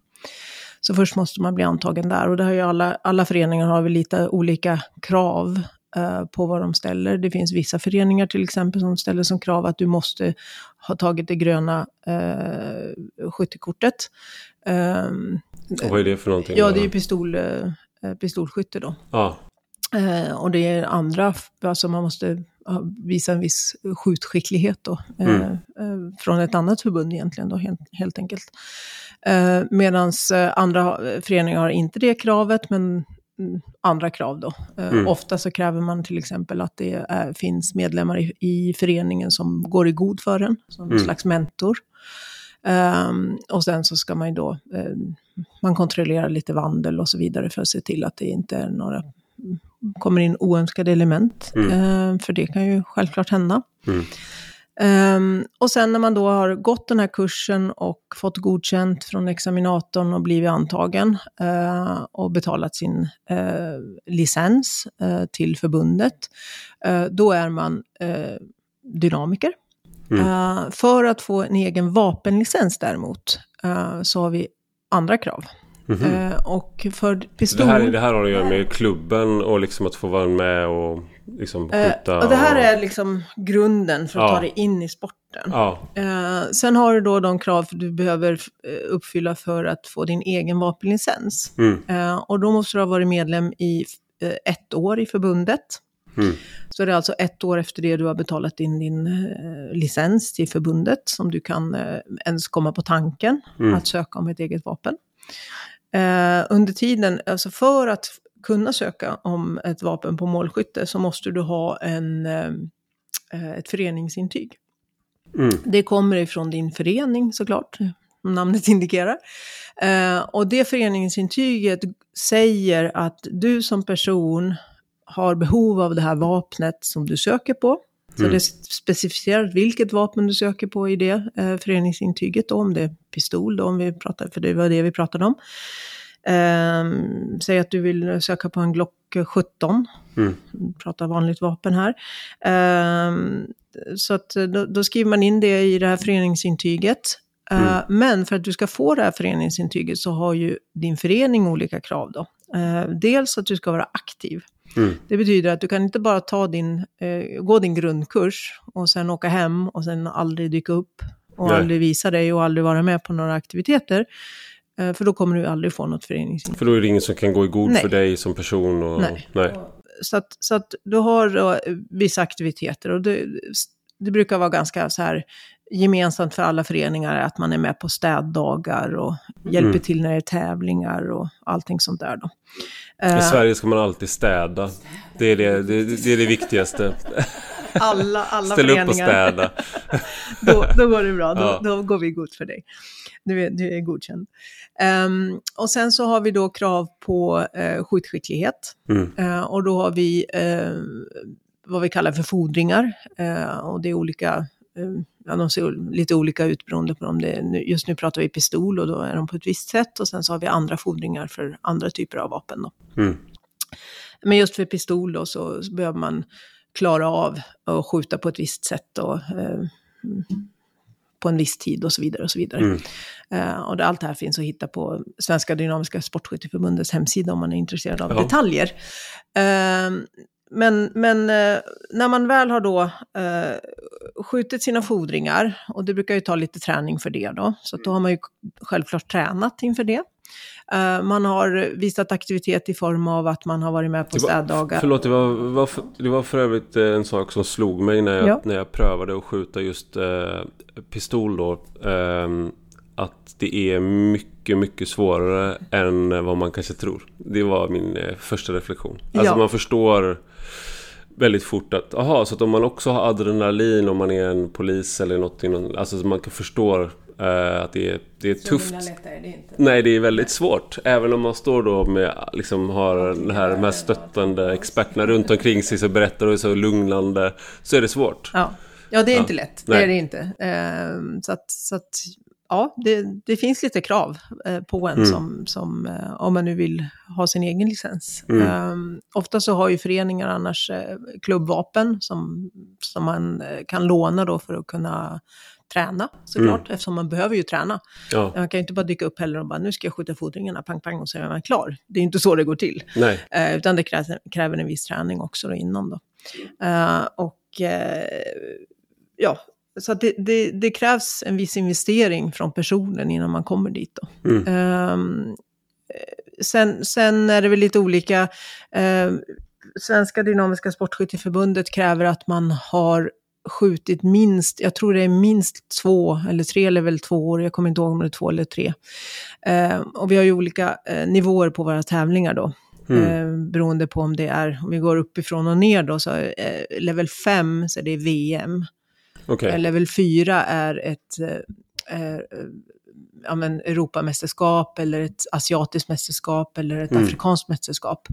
S2: Så först måste man bli antagen där och det har ju alla, alla föreningar har väl lite olika krav eh, på vad de ställer. Det finns vissa föreningar till exempel som ställer som krav att du måste ha tagit det gröna eh, skyttekortet.
S1: Eh, vad är det för någonting?
S2: Ja, det är ju pistol, eh, pistolskytte då.
S1: Ah.
S2: Och det är andra, alltså man måste visa en viss skjutskicklighet då, eh, mm. eh, från ett annat förbund egentligen då, helt, helt enkelt. Eh, Medan eh, andra föreningar har inte det kravet, men mm, andra krav då. Eh, mm. Ofta så kräver man till exempel att det är, finns medlemmar i, i, föreningen som går i god för en, som mm. slags mentor. Um, och sen så ska man ju då, uh, man kontrollerar lite vandel och så vidare för att se till att det inte är några kommer in oönskade element. Mm. Eh, för det kan ju självklart hända. Mm. Um, och sen när man då har gått den här kursen och fått godkänt från examinatorn och blivit antagen uh, och betalat sin uh, licens uh, till förbundet, då är man dynamiker. Mm. för att få en egen vapenlicens däremot, så har vi andra krav. Mm -hmm. och för pistol...
S1: Det här, det här har att göra med klubben och liksom att få vara med och liksom eh, skjuta?
S2: och det här är liksom grunden för att ja. ta dig in i sporten.
S1: Ja.
S2: Uh, sen har du då de krav du behöver uppfylla för att få din egen vapenlicens. Mm. Och då måste du ha varit medlem i ett år i förbundet. Mm. Så det är alltså ett år efter det du har betalat in din licens till förbundet som du kan ens komma på tanken mm. att söka om ett eget vapen. Eh, under tiden, alltså för att kunna söka om ett vapen på målskytte så måste du ha en, eh, ett föreningsintyg. Mm. Det kommer ifrån din förening såklart, namnet (laughs) indikerar. Eh, och det föreningsintyget säger att du som person har behov av det här vapnet som du söker på. Så mm. det specificerar vilket vapen du söker på i det eh, föreningsintyget, då, om det är pistol, då, om vi pratar, för det var det vi pratade om. Eh, säg att du vill söka på en Glock 17. Mm. Pratar vanligt vapen här. Eh, så att då, då, skriver man in det i det här föreningsintyget. Eh, mm. Men för att du ska få det här föreningsintyget så har ju din förening olika krav då. Eh, dels att du ska vara aktiv. Mm. Det betyder att du kan inte bara ta din, eh, gå din grundkurs och sen åka hem och sen aldrig dyka upp och Nej. aldrig visa dig och aldrig vara med på några aktiviteter. Eh, för då kommer du aldrig få något föreningsintyg.
S1: För då är det ingen som kan gå i god Nej. för dig som person? Och...
S2: Nej. Nej. Så, att, så att du har då vissa aktiviteter och det, det brukar vara ganska så här gemensamt för alla föreningar att man är med på städdagar och hjälper mm. till när det är tävlingar och allting sånt där då.
S1: I uh, Sverige ska man alltid städa. Det är det, det, det, är det viktigaste.
S2: Alla, alla
S1: Ställ
S2: föreningar.
S1: upp och städa. (laughs)
S2: då, då går det bra, då, ja. då går vi god för dig. Du är, du är godkänd. Um, och sen så har vi då krav på uh, skjutskicklighet. Mm. Uh, och då har vi uh, vad vi kallar för fordringar. Uh, och det är olika ja, de ser lite olika ut beroende på om det är, just nu pratar vi pistol och då är de på ett visst sätt och sen så har vi andra fordringar för andra typer av vapen. Då. Mm. Men just för pistol då så behöver man klara av att skjuta på ett visst sätt och eh, på en viss tid och så vidare. Och så vidare. Mm. Uh, och det, allt det här finns att hitta på Svenska Dynamiska Sportskytteförbundets hemsida om man är intresserad av ja. detaljer. Uh, men, men uh, när man väl har då skjutit sina fodringar, och det brukar ju ta lite träning för det då, så då har man ju självklart tränat inför det. Uh, man har visat aktivitet i form av att man har varit med på städdagar.
S1: Förlåt, det var, var för, det var för övrigt eh, en sak som slog mig när jag, ja. när jag prövade att skjuta just uh, pistol då. Uh, att det är mycket, mycket svårare än vad man kanske tror. Det var min första reflektion. Alltså ja. man förstår väldigt fort att, aha, så att om man också har adrenalin om man är en polis eller något, alltså så man kan förstå Uh, att det är, det är tufft.
S2: Är det inte.
S1: Nej, det är väldigt svårt. Även om man står då med, liksom har den här, de här stöttande experterna runt omkring sig som berättar och är så lugnande. Så är det svårt.
S2: Ja, ja det är ja. inte lätt. Det Nej. är det inte. Uh, så att, så att ja, det, det, finns lite krav uh, på en mm. som, som uh, om man nu vill ha sin egen licens. Mm. Um, ofta så har ju föreningar annars klubbvapen som, som man kan låna då för att kunna träna såklart, mm. eftersom man behöver ju träna. Ja. Man kan ju inte bara dyka upp heller och bara nu ska jag skjuta fodringarna, pang pang och så är man klar. Det är inte så det går till. Eh, utan det krävs, kräver en viss träning också då innan då. Eh, och eh, ja, så det, det, det, krävs en viss investering från personen innan man kommer dit då. Mm. Ehm, sen, sen är det väl lite olika. Ehm, Svenska Dynamiska Sportskytteförbundet kräver att man har skjutit minst, jag tror det är minst två eller tre level två år, jag kommer inte ihåg om det är två eller tre. Eh, och vi har ju olika eh, nivåer på våra tävlingar då. Mm. Eh, beroende på om det är, om vi går uppifrån och ner då, så eh, level 5 så är det VM. Okay. Level 4 är ett eh, eh, ja, men Europamästerskap eller ett asiatiskt mästerskap eller ett mm. afrikanskt mästerskap.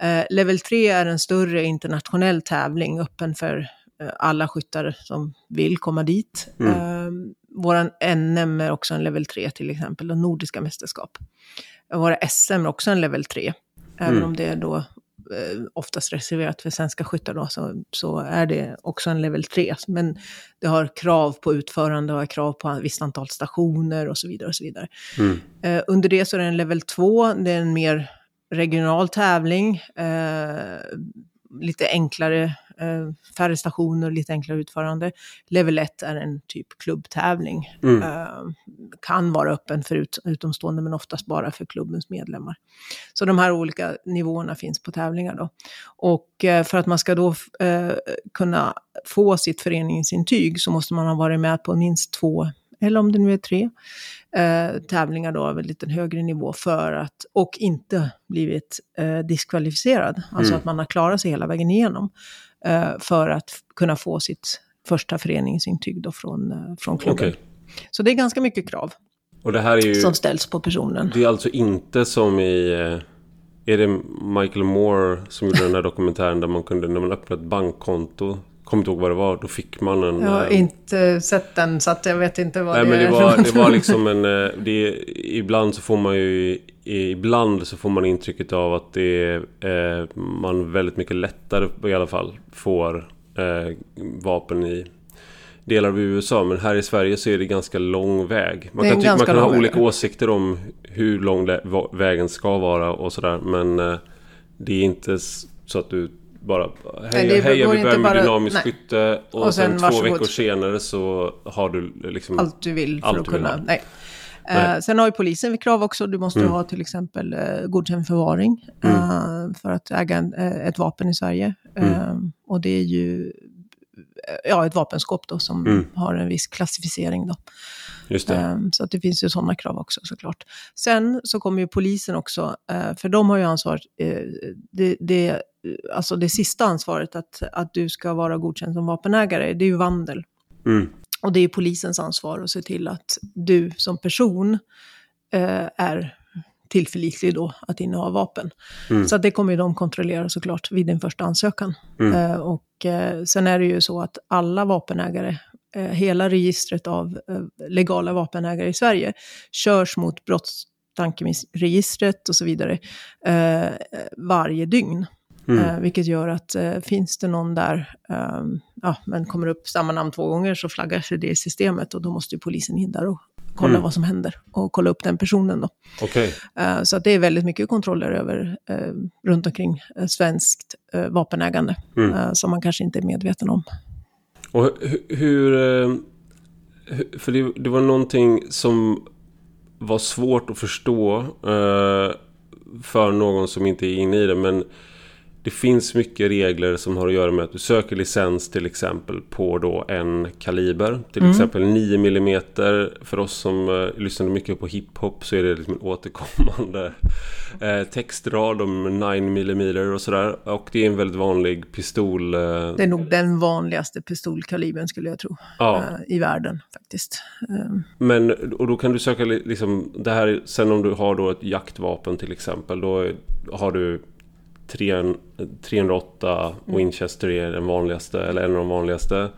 S2: Eh, level 3 är en större internationell tävling öppen för Eh, alla skyttar som vill komma dit. Mm. Eh, våran NM är också en level 3 till exempel, och nordiska mästerskap. Våra SM är också en level 3, även mm. om det är då oftast reserverat för svenska skyttar då, så, så är det också en level 3. Men det har krav på utförande, har krav på ett visst antal stationer och så vidare. Och så vidare. Mm. Eh, under det så är det en level 2, det är en mer regional tävling, eh, lite enklare eh, färre stationer, lite enklare utförande. Level 1 är en typ klubbtävling. Mm. Eh, kan vara öppen för ut, utomstående men oftast bara för klubbens medlemmar. Så de här olika nivåerna finns på tävlingar då. Och eh, för att man ska då eh, kunna få sitt föreningsintyg så måste man ha varit med på minst två eller om det nu är tre, eh, tävlingar då av en lite högre nivå för att, och inte blivit eh, diskvalificerad. Alltså mm. att man har klarat sig hela vägen igenom. Eh, för att kunna få sitt första föreningsintyg då från, eh, från klubben. Okay. Så det är ganska mycket krav
S1: och det här är ju,
S2: som ställs på personen.
S1: Det är alltså inte som i... Eh, är det Michael Moore som gjorde den här dokumentären där man kunde, när man öppnade ett bankkonto kommer inte ihåg vad det var. Då fick man en...
S2: Jag har äh, inte sett den så att jag vet inte vad
S1: nej,
S2: det
S1: men
S2: det
S1: var. Det var liksom en... Det, ibland så får man ju ibland så får man intrycket av att det är eh, man väldigt mycket lättare i alla fall får eh, vapen i delar av USA. Men här i Sverige så är det ganska lång väg. Man kan, man kan ha olika väg. åsikter om hur lång vägen ska vara och sådär. Men eh, det är inte så att du bara hej, hej jag vill börja med dynamisk nej. skytte och, och sen, sen två veckor senare så har du liksom
S2: allt du vill för att kunna. Nej. Eh, sen har ju polisen krav också. Du måste mm. ha till exempel eh, godkänd förvaring mm. eh, för att äga en, eh, ett vapen i Sverige. Mm. Eh, och det är ju ja, ett vapenskåp då som mm. har en viss klassificering. Då. Så att det finns ju sådana krav också såklart. Sen så kommer ju polisen också, för de har ju ansvar, det, det, alltså det sista ansvaret att, att du ska vara godkänd som vapenägare, det är ju vandel. Mm. Och det är polisens ansvar att se till att du som person eh, är tillförlitlig då att inneha vapen. Mm. Så det kommer ju de kontrollera såklart vid din första ansökan. Mm. Eh, och eh, sen är det ju så att alla vapenägare, eh, hela registret av eh, legala vapenägare i Sverige, körs mot brottstankeregistret och så vidare eh, varje dygn. Mm. Eh, vilket gör att eh, finns det någon där, eh, ja, men kommer upp samma namn två gånger så flaggar sig det i systemet och då måste ju polisen in där och kolla mm. vad som händer och kolla upp den personen då.
S1: Okay.
S2: Eh, så det är väldigt mycket kontroller över, eh, runt omkring eh, svenskt vapenägande mm. som man kanske inte är medveten om.
S1: Och hur, för det, det var någonting som var svårt att förstå för någon som inte är inne i det, men det finns mycket regler som har att göra med att du söker licens till exempel på då en kaliber. Till mm. exempel 9 mm. För oss som uh, lyssnar mycket på hiphop så är det liksom en återkommande uh, (laughs) textrad om 9 mm och sådär. Och det är en väldigt vanlig pistol. Uh,
S2: det är nog den vanligaste pistolkalibern skulle jag tro. Ja. I världen faktiskt.
S1: Men och då kan du söka liksom det här. Sen om du har då ett jaktvapen till exempel. Då har du 308 mm. Winchester är den vanligaste, eller en av de vanligaste.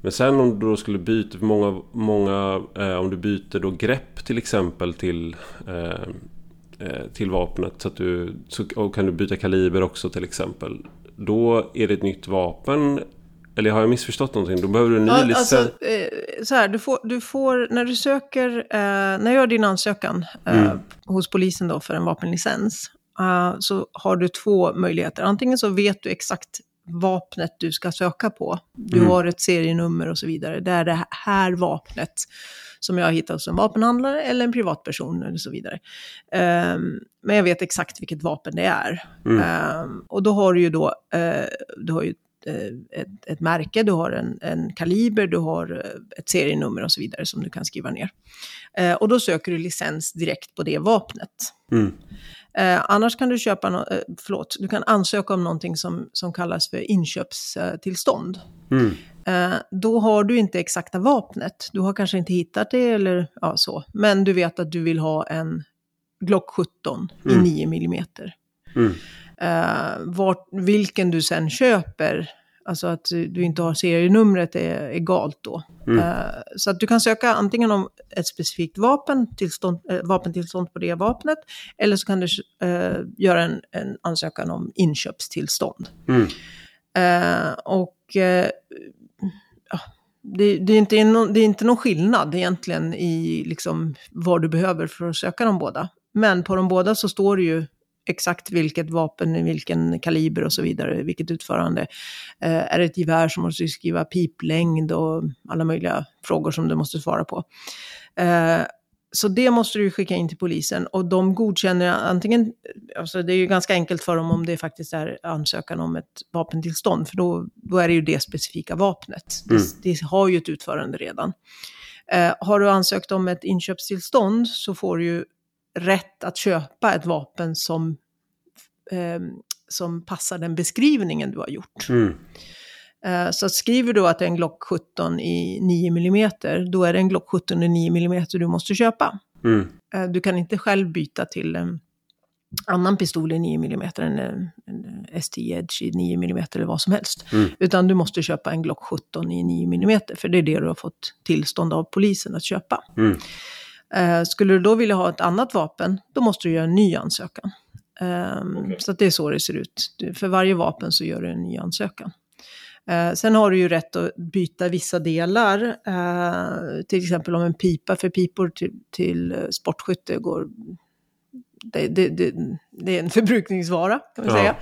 S1: Men sen om du då skulle byta, många, många eh, om du byter då grepp till exempel till, eh, eh, till vapnet så att du, så, och kan du byta kaliber också till exempel. Då är det ett nytt vapen eller har jag missförstått någonting? Då behöver du en ny ja, licens. Alltså,
S2: så här, du får, du får, när du söker, eh, när du gör din ansökan eh, mm. hos polisen då för en vapenlicens, uh, så har du två möjligheter. Antingen så vet du exakt vapnet du ska söka på. Du mm. har ett serienummer och så vidare. Det är det här vapnet som jag har hittat hos en vapenhandlare eller en privatperson eller så vidare. Um, men jag vet exakt vilket vapen det är. Mm. Um, och då har du ju då, uh, du har ju eh, ett, ett, märke, du har en, en, kaliber, du har eh, ett serienummer och så vidare som du kan skriva ner. Uh, och då söker du licens direkt på det vapnet. Mm. Eh, annars kan du köpa, no eh, förlåt, du kan ansöka om någonting som, som kallas för inköpstillstånd. Mm. Eh, då har du inte exakta vapnet. Du har kanske inte hittat det eller ja, så. Men du vet att du vill ha en Glock 17 mm. i 9 mm. mm. Eh, vart, vilken du sen köper Alltså att du inte har serienumret är egalt då. Mm. Uh, så att du kan söka antingen om ett specifikt vapen, tillstånd, äh, vapentillstånd på det vapnet, eller så kan du uh, göra en, en, ansökan om inköpstillstånd. Mm. Uh, och det, det, är inte no, det är inte någon skillnad egentligen i liksom vad du behöver för att söka de båda. Men på de båda så står det ju exakt vilket vapen, vilken kaliber och så vidare, vilket utförande. Eh, är det ett gevär som måste du skriva piplängd och alla möjliga frågor som du måste svara på. Eh, så det måste du skicka in till polisen och de godkänner antingen, alltså det är ju ganska enkelt för dem om det faktiskt är ansökan om ett vapentillstånd, för då, då är det ju det specifika vapnet. Mm. Det, det, har ju ett utförande redan. Eh, har du ansökt om ett inköpstillstånd så får du ju rätt att köpa ett vapen som, eh, som passar den beskrivningen du har gjort. Mm. Eh, så skriver du att det är en Glock 17 i 9 mm, då är det en Glock 17 i 9 mm du måste köpa. Mm. Eh, du kan inte själv byta till en annan pistol i 9 mm, en, en ST Edge i 9 mm eller vad som helst. Mm. Utan du måste köpa en Glock 17 i 9 mm, för det är det du har fått tillstånd av polisen att köpa. Eh, skulle du då vilja ha ett annat vapen, då måste du göra en ny ansökan. Um, okay. Så det är så det ser ut. För varje vapen så gör du en ny ansökan. Uh, sen har du ju rätt att byta vissa delar, uh, till exempel om en pipa, för pipor till, till sportskytte går det, det, det, det, är en (laughs) förbrukningsvara, kan man ja. säga.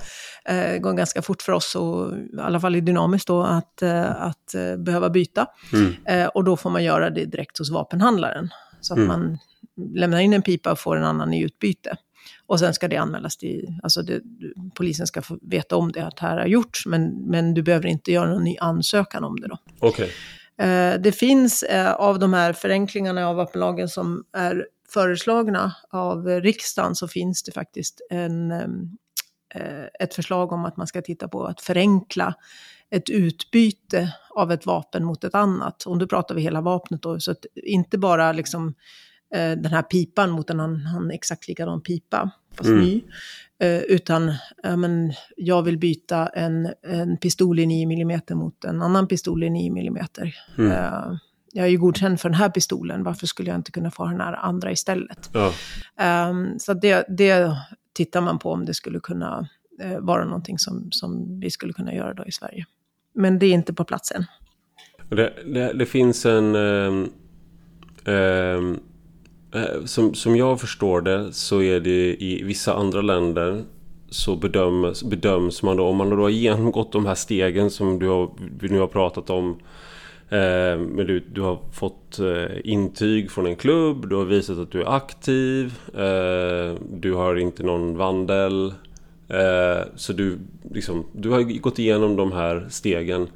S2: Det går ganska fort för oss, och, i alla fall i dynamiskt, då, att, att behöva byta. Mm. Och då får man göra det direkt hos vapenhandlaren. Så att mm. man lämnar in en pipa och får en annan i utbyte. Och sen ska det anmälas till, alltså det, polisen ska få veta om det, att här har gjorts, men, men du behöver inte göra någon ny ansökan om det då.
S1: Okay.
S2: Eh, det finns eh, av de här förenklingarna av vapenlagen som är föreslagna av riksdagen så finns det faktiskt en, eh, ett förslag om att man ska titta på att förenkla ett utbyte av ett vapen mot ett annat. Och då pratar vi hela vapnet då, så att inte bara liksom eh, den här pipan mot en annan exakt likadan pipa, fast mm. ny. Eh, utan men, jag vill byta en, en pistol i 9 mm mot en annan pistol i 9 mm. Mm. Eh, jag är ju godkänd för den här pistolen, varför skulle jag inte kunna få den här andra istället? Ja. Um, så det, det tittar man på om det skulle kunna vara någonting som, som vi skulle kunna göra då i Sverige. Men det är inte på plats än.
S1: Det, det, det finns en... Eh, Eh, som, som jag förstår det så är det i vissa andra länder så bedöms, bedöms man då, om man då har genomgått de här stegen som du, har, vi nu har pratat om. Eh, men du, du har fått eh, intyg från en klubb, du har visat att du är aktiv, eh, du har inte någon vandel. Eh, så du, liksom, du har gått igenom de här stegen.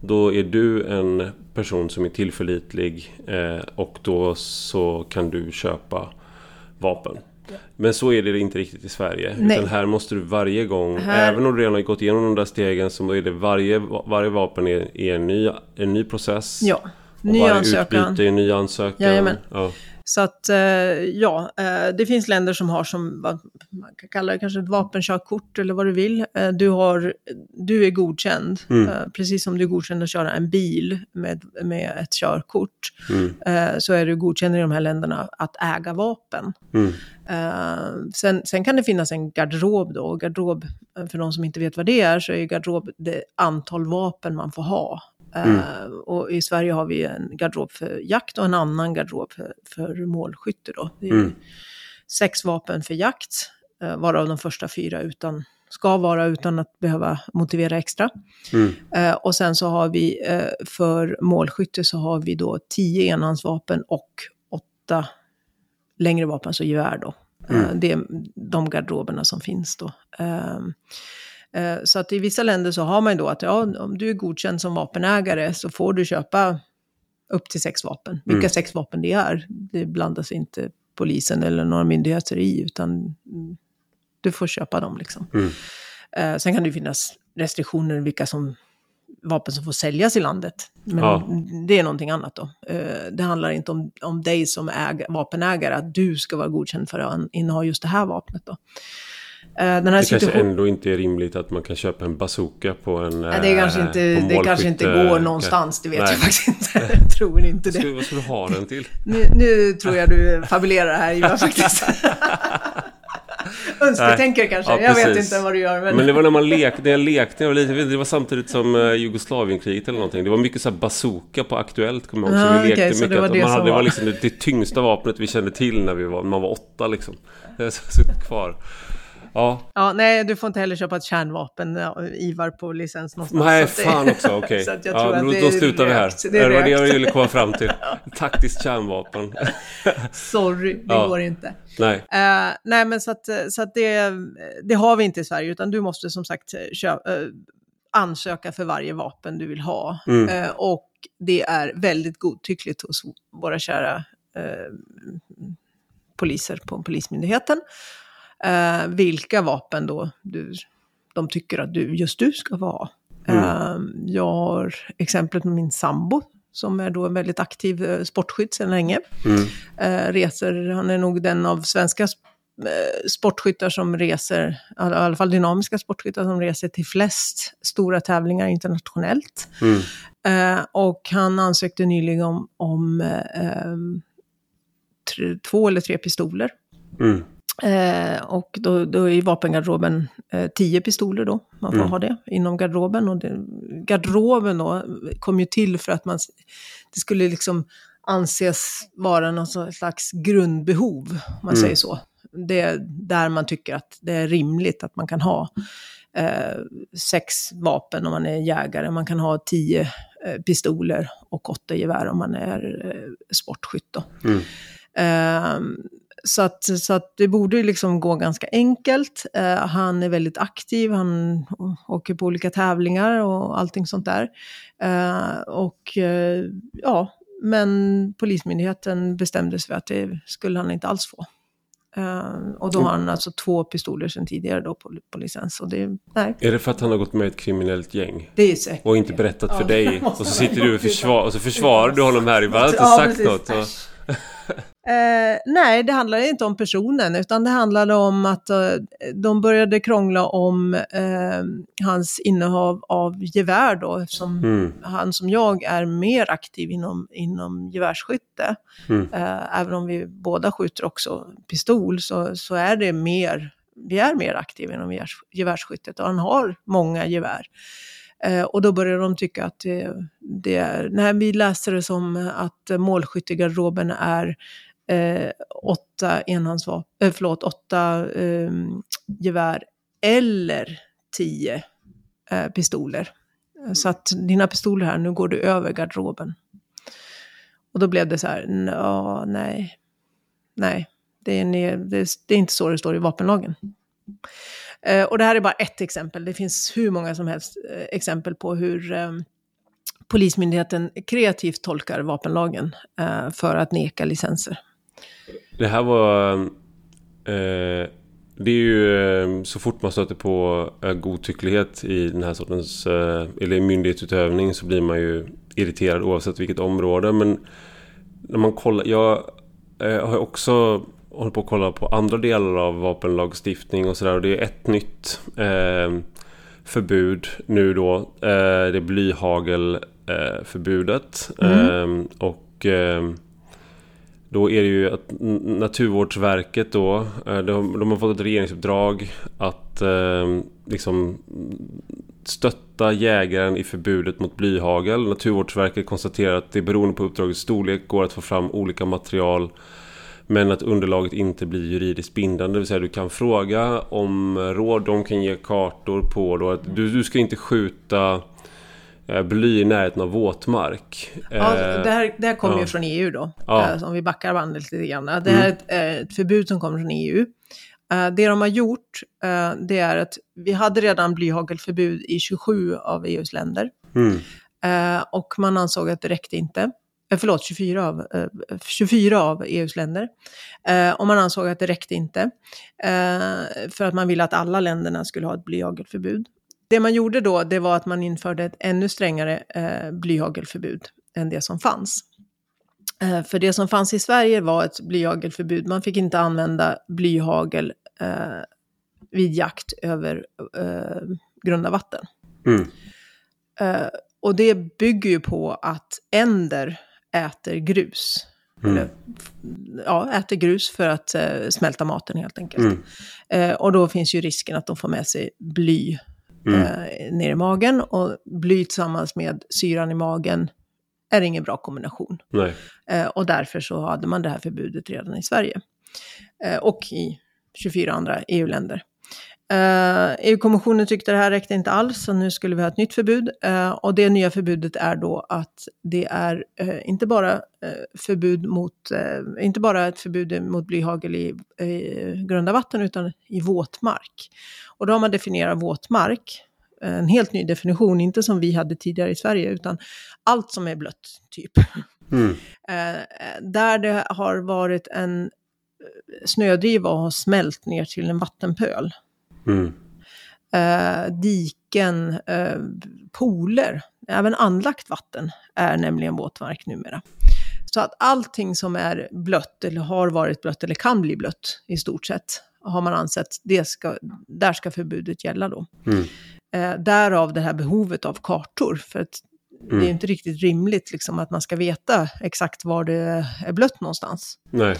S1: Då är du en person som är tillförlitlig eh, och då så kan du köpa vapen. Men så är det inte riktigt i Sverige. Nej. Utan här måste du varje gång, här... även om du redan har gått igenom de där stegen, så är det varje, varje vapen är, är en, ny, en ny process.
S2: Ja, ny
S1: och varje
S2: ansökan.
S1: utbyte är en ny ansökan.
S2: Jajamän. Ja. Så att eh, ja, eh, det finns länder som har som, vad man kan kalla det kanske ett vapenkörkort eller vad du vill. Eh, du, har, du är godkänd, mm. precis som du är godkänd att köra en bil med, med ett körkort. Mm. Så är du godkänd i de här länderna att äga vapen. Mm. Sen, sen, kan det finnas en garderob då. Garderob, för de som inte vet vad det är, så är garderob det antal vapen man får ha. Mm. Uh, och i Sverige har vi en garderob för jakt och en annan garderob för, för målskytte. Då. Det är mm. sex vapen för jakt, uh, varav de första fyra utan, ska vara utan att behöva motivera extra. Mm. Uh, och sen så har vi för målskytte så har vi då tio enhandsvapen och åtta längre vapen, alltså gevär då. Mm. Det är de garderoberna som finns då. Eh, så att i vissa länder så har man då att ja, om du är godkänd som vapenägare så får du köpa upp till sex vapen. Vilka mm. sex vapen det är, det blandas inte polisen eller några myndigheter i, utan du får köpa dem liksom. Mm. Eh, sen kan det finnas restriktioner vilka som, vapen som får säljas i landet. Men ja. det är någonting annat då. Eh, det handlar inte om, om dig som äg, vapenägare, att du ska vara godkänd för att inneha just det här vapnet då.
S1: Eh, den här det kanske ändå inte är rimligt att man kan köpa en bazooka på en...
S2: Nej, det kanske inte, det kanske inte går någonstans, det vet Nej. jag faktiskt inte. (laughs) Jag tror inte det.
S1: Vad ska du ha den till?
S2: Nu, nu tror jag du fabulerar här Ivar faktiskt. (laughs) Önsketänker kanske, ja, jag vet inte vad du gör.
S1: Men, men det var när man lekte, när jag lekte, jag lite, det var samtidigt som uh, Jugoslavienkriget eller någonting. Det var mycket så här bazooka på Aktuellt, kommer jag ihåg.
S2: Ah, vi lekte okay, mycket. Det var, det, man hade,
S1: det var liksom det, det tyngsta vapnet vi kände till när vi var, man var åtta liksom. Det har suttit kvar. Ja.
S2: ja. Nej, du får inte heller köpa ett kärnvapen, Ivar, på licens någonstans.
S1: Nej, fan också, okej. (laughs) Okay. ja, då, då slutar vi här. Det, det var det jag ville komma fram till. (laughs) Taktiskt kärnvapen. (laughs)
S2: Sorry, det ja. går inte.
S1: Nej.
S2: Uh, nej, men så att, så att det, det har vi inte i Sverige, utan du måste som sagt köpa, uh, ansöka för varje vapen du vill ha. Mm. Uh, och det är väldigt godtyckligt hos våra kära poliser på Polismyndigheten eh, vilka vapen då du, de tycker att du, just du ska vara. Mm. Eh, jag har exemplet med min sambo som är då en väldigt aktiv eh, sportskytt sedan länge. Mm. Eh, reser, han är nog den av svenska eh, sportskyttar som reser, i alla fall dynamiska sportskyttar som reser till flest stora tävlingar internationellt. Mm. Eh, och han ansökte nyligen om, om tre, två eller tre pistoler.
S1: Mm.
S2: Eh, och då, då är i vapengarderoben eh, tio pistoler då, man får
S1: Mm.
S2: ha det inom garderoben. Och det, garderoben då kom ju till för att man, det skulle liksom anses vara någon slags grundbehov, om man
S1: Mm.
S2: säger så. Det är där man tycker att det är rimligt att man kan ha eh, sex vapen om man är jägare, man kan ha tio eh, pistoler och åtta gevär om man är eh, sportskytt. Då.
S1: Mm.
S2: Så att, så att det borde ju liksom gå ganska enkelt. Eh, han är väldigt aktiv, han åker på olika tävlingar och allting sånt där. Eh, och eh, ja, men Polismyndigheten bestämde sig för att det skulle han inte alls få. Eh, och då har han alltså två pistoler sedan tidigare då på, på licens. Och det, nej,
S1: Är det för att han har gått med i ett kriminellt gäng?
S2: det är säkert.
S1: Och inte berättat för
S2: Ja,
S1: dig. (laughs) Och så sitter du och, försvar, och så försvarar du honom här. Jag har inte
S2: Ja,
S1: sagt
S2: precis.
S1: något. Och,
S2: Eh, nej, det handlade inte om personen, utan det handlade om att eh, de började krångla om eh, hans innehav av gevär då, eftersom
S1: mm.
S2: han som jag är mer aktiv inom, inom gevärsskytte.
S1: Mm.
S2: Eh, även om vi båda skjuter också pistol så, så är det mer, vi är mer aktiva inom gevärs, gevärsskyttet och han har många gevär. Eh, och då började de tycka att det, det är, när vi läste det som att målskyttegarderoben är eh, åtta enhandsvapen, eh, förlåt, åtta eh, gevär eller tio eh, pistoler. Så att dina pistoler här, nu går du över garderoben. Och då blev det så här, "Nå, nej, nej, det är, det, det är inte så det står i vapenlagen. Eh, och det här är bara ett exempel, det finns hur många som helst eh, exempel på hur eh, Polismyndigheten kreativt tolkar vapenlagen eh, för att neka licenser.
S1: Det här var... Eh, det är ju eh, så fort man stöter på eh, godtycklighet i den här sortens... Eh, eller i myndighetsutövning så blir man ju irriterad oavsett vilket område. Men när man kollar... Jag eh, har också hållit på att kolla på andra delar av vapenlagstiftning och sådär. Och det är ett nytt eh, förbud nu då. Eh, det är blyhagelförbudet.
S2: Mm.
S1: Eh, och... Då är det ju att Naturvårdsverket då, eh, de, de har fått ett regeringsuppdrag att eh, liksom stötta jägaren i förbudet mot blyhagel. Naturvårdsverket konstaterar att det beroende på uppdragets storlek går att få fram olika material men att underlaget inte blir juridiskt bindande. Det vill säga du kan fråga om råd, de kan ge kartor på då att du, du ska inte skjuta bly i närheten av våtmark.
S2: Ja,
S1: Eh,
S2: det här, det här kommer
S1: ja.
S2: ju från EU då,
S1: Ja.
S2: eh, om vi backar bandet lite grann. Det här är ett, eh, förbud som kommer från EU. Eh, Det de har gjort, eh, det är att vi hade redan blyhagelförbud i 27 av EUs länder.
S1: mm,
S2: Eh, och man ansåg att det räckte inte. Eh, förlåt, 24 av, eh, 24 av EUs länder. Eh, och man ansåg att det räckte inte. Eh, för att man ville att alla länderna skulle ha ett blyhagelförbud. Det man gjorde då, det var att man införde ett ännu strängare eh, blyhagelförbud än det som fanns. Eh, för det som fanns i Sverige var ett blyhagelförbud. Man fick inte använda blyhagel eh, vid jakt över eh, grunda vatten.
S1: mm,
S2: Eh, och det bygger ju på att änder äter grus.
S1: Mm.
S2: Eller, ja, äter grus för att eh, smälta maten helt enkelt.
S1: Mm.
S2: Eh, och då finns ju risken att de får med sig bly
S1: Mm.
S2: eh, ner i magen. Och bly tillsammans med syran i magen är ingen bra kombination. Eh, och därför så hade man det här förbudet redan i Sverige. Eh, och i 24 andra EU-länder. Eh, EU-kommissionen tyckte det här räckte inte alls, så nu skulle vi ha ett nytt förbud. Eh, och det nya förbudet är då att det är eh, inte, bara, förbud mot, inte bara ett förbud mot blyhagel i eh, grunda vatten, utan i våtmark. Och då har man definierat våtmark, en helt ny definition, inte som vi hade tidigare i Sverige, utan allt som är blött, typ.
S1: Mm.
S2: Där det har varit en snödriva och har smält ner till en vattenpöl.
S1: Mm.
S2: Eh, diken, eh, pooler, även anlagt vatten är nämligen våtmark numera. Så att allting som är blött eller har varit blött eller kan bli blött i stort sett har man ansett, det ska, där ska förbudet gälla då.
S1: Mm.
S2: Eh, därav det här behovet av kartor. För att mm. det är inte riktigt rimligt liksom, att man ska veta exakt var det är blött någonstans.
S1: Nej.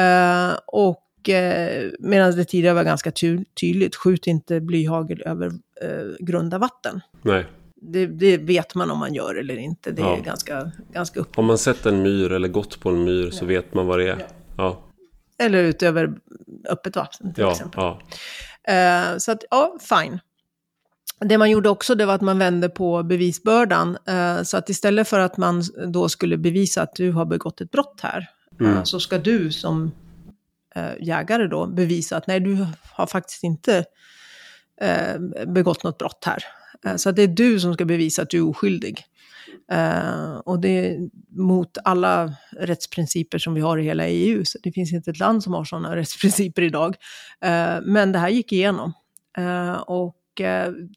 S2: Uh, och uh, medan det tidigare var ganska ty tydligt, skjut inte blyhagel över uh, grunda vatten.
S1: Nej.
S2: Det, det, vet man om man gör eller inte. Det ja. är ganska, ganska upp.
S1: Har man sett en myr eller gått på en myr så vet man vad det är. Ja. ja.
S2: Eller utöver öppet vatten till
S1: ja,
S2: exempel. Uh, så att, ja, fine. Det man gjorde också det var att man vände på bevisbördan. Uh, så att istället för att man då skulle bevisa att du har begått ett brott här, mm. uh, så ska du som Eh, jägare då bevisa att nej, du har faktiskt inte eh, begått något brott här. Eh, så att det är du som ska bevisa att du är oskyldig. Och det är mot alla rättsprinciper som vi har i hela EU. Så det finns inte ett land som har sådana rättsprinciper idag. Men det här gick igenom. Och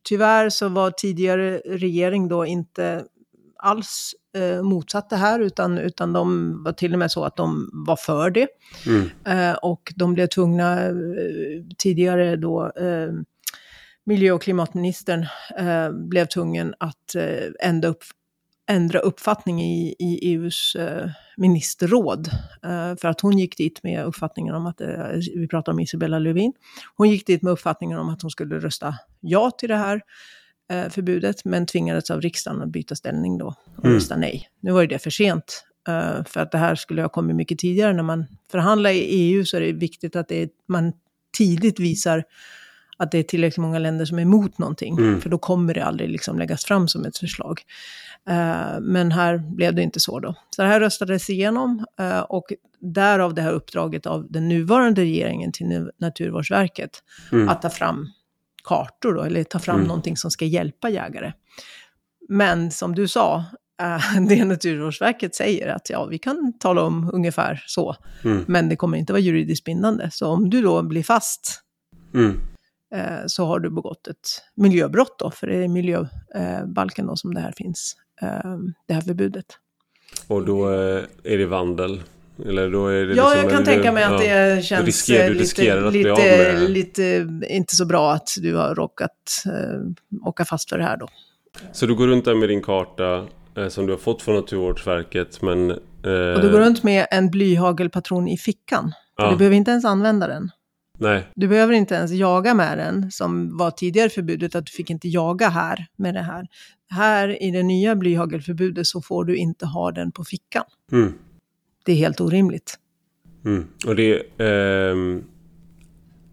S2: tyvärr så var tidigare regering då inte alls eh, motsatt det här, utan, utan de var till och med så att de var för det. Mm. Eh, och de blev tvungna, eh, tidigare då, eh, miljö och klimatministern blev tvungen att ändra upp ändra uppfattning i, i EUs eh, ministerråd. Eh, för att hon gick dit med uppfattningen om att, eh, vi pratar om Isabella Lövin, hon gick dit med uppfattningen om att hon skulle rösta ja till det här eh, förbudet, men tvingades av riksdagen att byta ställning då och mm. rösta nej. Nu var ju det för sent, eh, för att det här skulle ha kommit mycket tidigare. När man förhandlar i EU så är det viktigt att det är, man tidigt visar att det är tillräckligt många länder som är emot någonting. Mm. För då kommer det aldrig liksom läggas fram som ett förslag. Uh, men här blev det inte så då. Så det här röstades igenom uh, och därav det här uppdraget av den nuvarande regeringen till Naturvårdsverket mm. att ta fram kartor då, eller ta fram mm. någonting som ska hjälpa jägare. Men som du sa, uh, (laughs) det Naturvårdsverket säger att ja, vi kan tala om ungefär så, mm. men det kommer inte vara juridiskt bindande. Så om du då blir fast mm. Eh, så har du begått ett miljöbrott då, för det är miljöbalken då som det här finns, eh, det här förbudet.
S1: Och då eh, är det vandel? Eller då är det
S2: ja, liksom, jag kan tänka mig att det känns risker, lite, lite, lite, inte så bra att du har råkat äh, åka fast för det här då.
S1: Så du går runt där med din karta äh, som du har fått från Naturvårdsverket men... Äh...
S2: Och du går runt med en blyhagelpatron i fickan. Ja. Du behöver inte ens använda den.
S1: Nej.
S2: Du behöver inte ens jaga med den, som var tidigare förbudet, att du fick inte jaga här med det här. Här i det nya blyhagelförbudet så får du inte ha den på fickan. Mm. Det är helt orimligt.
S1: Mm. Och det eh,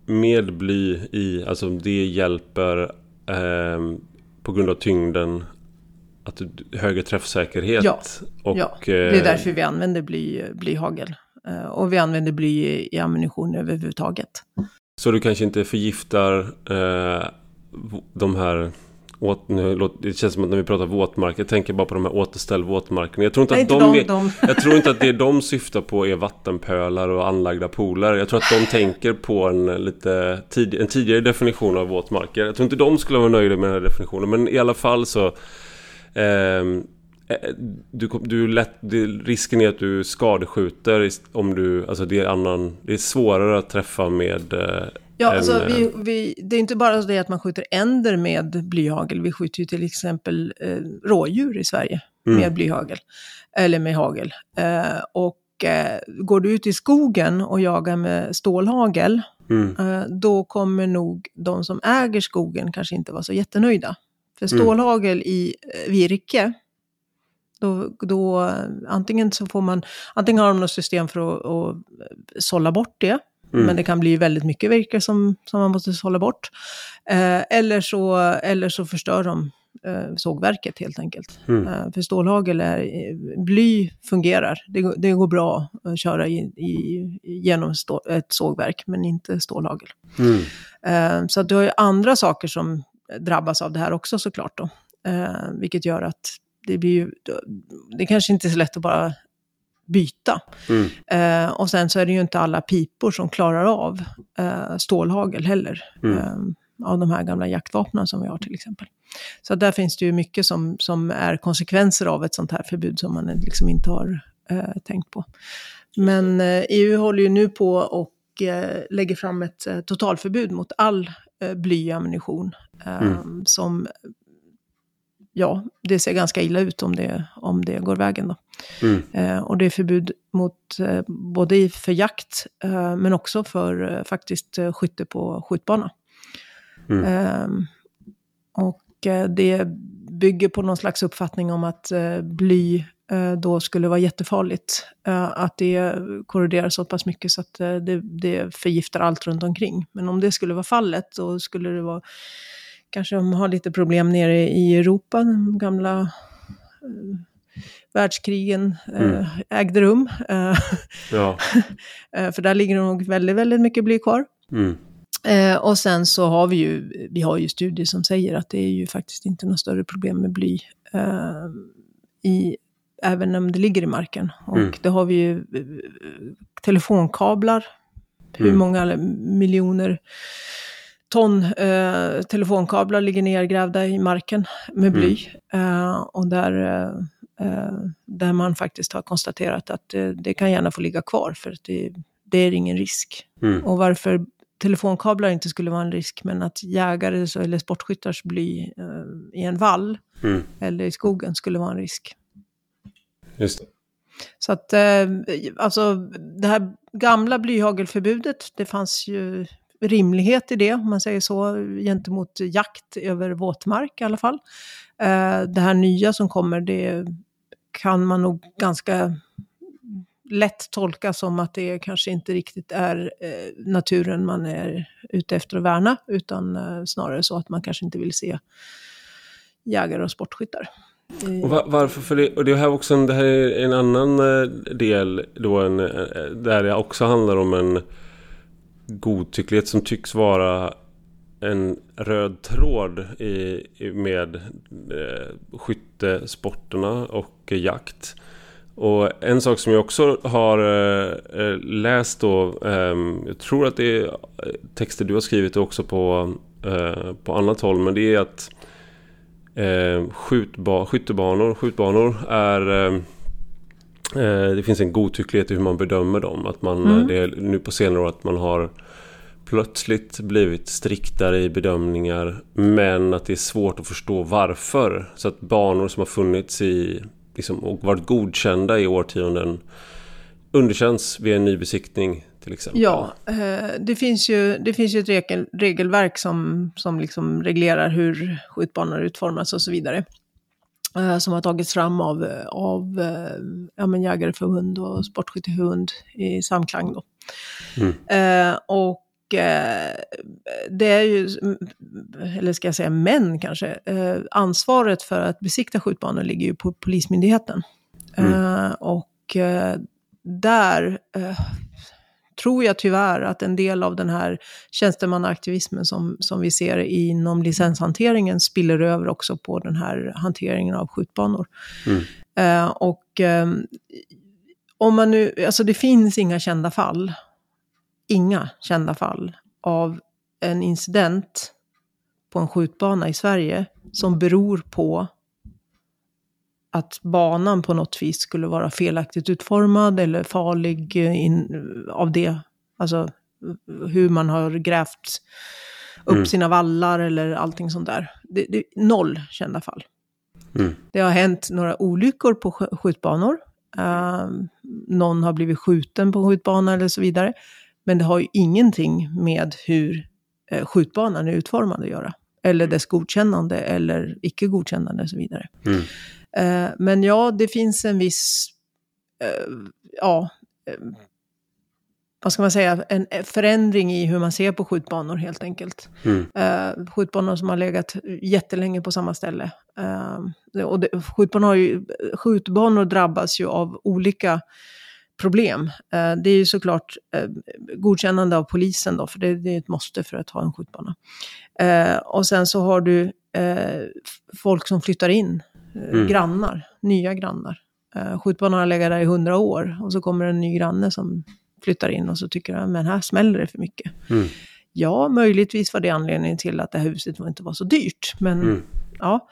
S1: med bly i, alltså det hjälper eh, på grund av tyngden att högre träffsäkerhet.
S2: Ja, och, ja. det är eh, därför vi använder bly, blyhagel. Eh, och vi använder bly i, ammunition överhuvudtaget.
S1: Så du kanske inte förgiftar eh, de här Åt, nu, det känns som att när vi pratar våtmark, jag tänker bara på de här återställ våtmarkerna. Jag tror inte, Nej, att de, de, de. jag tror inte att det (laughs) de syftar på är vattenpölar och anlagda pooler. Jag tror att de tänker på en, lite tid, en tidigare definition av våtmarker. Jag tror inte de skulle vara nöjda med den här definitionen, men i alla fall så eh, Eh, du, du lätt, det, risken är att du skadeskjuter om du, alltså det är annan, det är svårare att träffa med eh,
S2: Ja, alltså vi, vi, det är inte bara det att man skjuter änder med blyhagel, vi skjuter ju till exempel eh, rådjur i Sverige mm. med blyhagel, eller med hagel. Eh, och eh, går du ut i skogen och jagar med stålhagel, mm. Eh, då kommer nog de som äger skogen kanske inte vara så jättenöjda. För mm. stålhagel mm. i virke, då, då, antingen så får man, antingen har de något system för att, att sålla bort det, mm. men det kan bli väldigt mycket virke som, som man måste sålla bort. Eh, eller, så, eller så förstör de eh, sågverket helt enkelt. Mm. Eh, för stålhagel är, bly fungerar, det, det går bra att köra i, i, genom stå, ett sågverk, men inte stålhagel. Mm. Eh, så du har ju andra saker som drabbas av det här också såklart då. Eh, vilket gör att det blir ju, det kanske inte är så lätt att bara byta. Mm. Eh, och sen så är det ju inte alla pipor som klarar av eh, stålhagel heller. Mm. Eh, av de här gamla jaktvapnen som vi har till exempel. Så där finns det ju mycket som, som är konsekvenser av ett sånt här förbud som man liksom inte har eh, tänkt på. Men EU eh, e håller ju nu på och eh, lägger fram ett totalförbud mot all blyammunition. Mm. som ja, det ser ganska illa ut om det, om det går vägen. Då. Mm. Eh, och det är förbud mot eh, både för jakt eh, men också för eh, faktiskt eh, skytte på skjutbana. Mm. Ehm, och eh, det bygger på någon slags uppfattning om att bly då skulle vara jättefarligt. Att det korroderar så pass mycket så att det, det förgiftar allt runt omkring. Men om det skulle vara fallet, då skulle det vara kanske de har lite problem nere i Europa, de gamla eh, världskrigen eh, mm. ägde rum. Eh, (laughs) ja. Eh, för där ligger det nog väldigt, väldigt mycket bly kvar. Mm. Eh, och sen så har vi ju, vi har ju studier som säger att det är ju faktiskt inte något större problem med bly. Eh, i, även om det ligger i marken. Och mm. det har vi ju telefonkablar. Hur mm. många miljoner ton eh, telefonkablar ligger nergrävda i marken med bly. Mm. Eh, och där, eh, eh där man faktiskt har konstaterat att det, det kan gärna få ligga kvar för att det, det är ingen risk. Mm. Och varför telefonkablar inte skulle vara en risk, men att jägare eller sportskyttars bly eh, i en vall mm. eller i skogen skulle vara en risk.
S1: Just det.
S2: Så att, eh, alltså det här gamla blyhagelförbudet, det fanns ju rimlighet i det, om man säger så, gentemot jakt över våtmark i alla fall. Eh, det här nya som kommer, det kan man nog ganska lätt tolka som att det kanske inte riktigt är eh, naturen man är ute efter att värna, utan eh, snarare så att man kanske inte vill se jägare och sportskyttar.
S1: Och var, varför? För det, och det här, också det här är en annan del då, en, där det också handlar om en godtycklighet som tycks vara en röd tråd i, med eh, skyttesporterna och jakt. Och en sak som jag också har eh, eh läst då, eh, jag tror att det är eh, texter du har skrivit också på, eh, på annat håll, men det är att eh, skjutba skyttebanor, skjutbanor är Eh, det finns en godtycklighet i hur man bedömer dem. Att man, mm. det är nu på senare år att man har plötsligt blivit striktare i bedömningar. Men att det är svårt att förstå varför. Så att banor som har funnits i liksom, och varit godkända i årtionden underkänns vid en nybesiktning till exempel.
S2: Ja, eh, det finns ju, det finns ju ett regel, regelverk som, som liksom reglerar hur skjutbanor utformas och så vidare. Eh, som har tagits fram av, av eh, ja, men jägareförbund och sportskytteförbund i samklang. Då. Mm. Eh, och eh, det är ju, eller ska jag säga män kanske, eh, ansvaret för att besikta skjutbanor ligger ju på Polismyndigheten. Mm. Eh, och där tror jag tyvärr att en del av den här tjänstemannaaktivismen som, som vi ser inom licenshanteringen spiller över också på den här hanteringen av skjutbanor. Mm. Eh, och eh, om man nu, alltså det finns inga kända fall, inga kända fall av en incident på en skjutbana i Sverige som beror på att banan på något vis skulle vara felaktigt utformad eller farlig in, av det. Alltså hur man har grävt upp mm. sina vallar eller allting sånt där. Det, det noll kända fall. Mm. Det har hänt några olyckor på skjutbanor. Uh, någon har blivit skjuten på en skjutbana eller så vidare. Men det har ju ingenting med hur uh, skjutbanan är utformad att göra. Eller dess godkännande eller icke godkännande och så vidare. Mm. Eh, men ja, det finns en viss, eh, ja, eh, vad ska man säga, en förändring i hur man ser på skjutbanor helt enkelt. Mm. Uh, skjutbanor som har legat jättelänge på samma ställe. Uh, och det, skjutbanor, har ju, skjutbanor drabbas ju av olika problem. Uh, det är ju såklart godkännande av polisen då, för det, det, är ett måste för att ha en skjutbana. och sen så har du folk som flyttar in mm. grannar, nya grannar. Uh, skjutbanan har legat där i hundra år och så kommer en ny granne som flyttar in och så tycker han, men här smäller det för mycket. Mm. Ja, möjligtvis var det anledningen till att det här huset inte var så dyrt. Men mm. ja,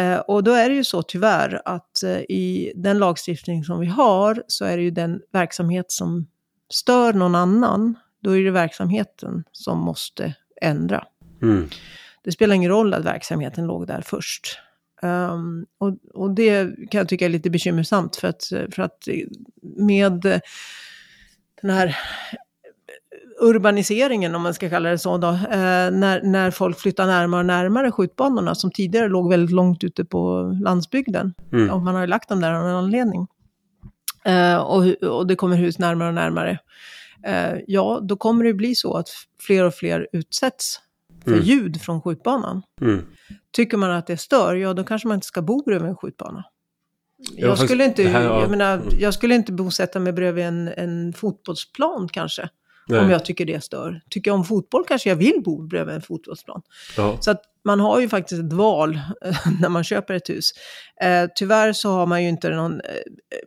S2: uh, och då är det ju så tyvärr att i den lagstiftning som vi har så är det ju den verksamhet som stör någon annan, då är det verksamheten som måste ändra. Mm. Det spelar ingen roll att verksamheten låg där först. Um, och, och det kan jag tycka är lite bekymmersamt för att, för att med den här urbaniseringen, om man ska kalla det så, då, eh, när, när folk flyttar närmare och närmare skjutbanorna som tidigare låg väldigt långt ute på landsbygden. Mm. Och man har ju lagt dem där av en anledning. Eh, och, och det kommer hus närmare och närmare. Eh, ja, då kommer det bli så att fler och fler utsätts för mm. ljud från skjutbanan. Mm. Tycker man att det stör, ja då kanske man inte ska bo bredvid en skjutbana. Jag, skulle, inte, jag, menar, jag skulle inte bosätta mig bredvid en, en fotbollsplan kanske. Nej. Om jag tycker det stör. Tycker jag om fotboll kanske jag vill bo bredvid en fotbollsplan. Ja. Så att man har ju faktiskt ett val (laughs) när man köper ett hus. Eh, tyvärr så har man ju inte någon, eh,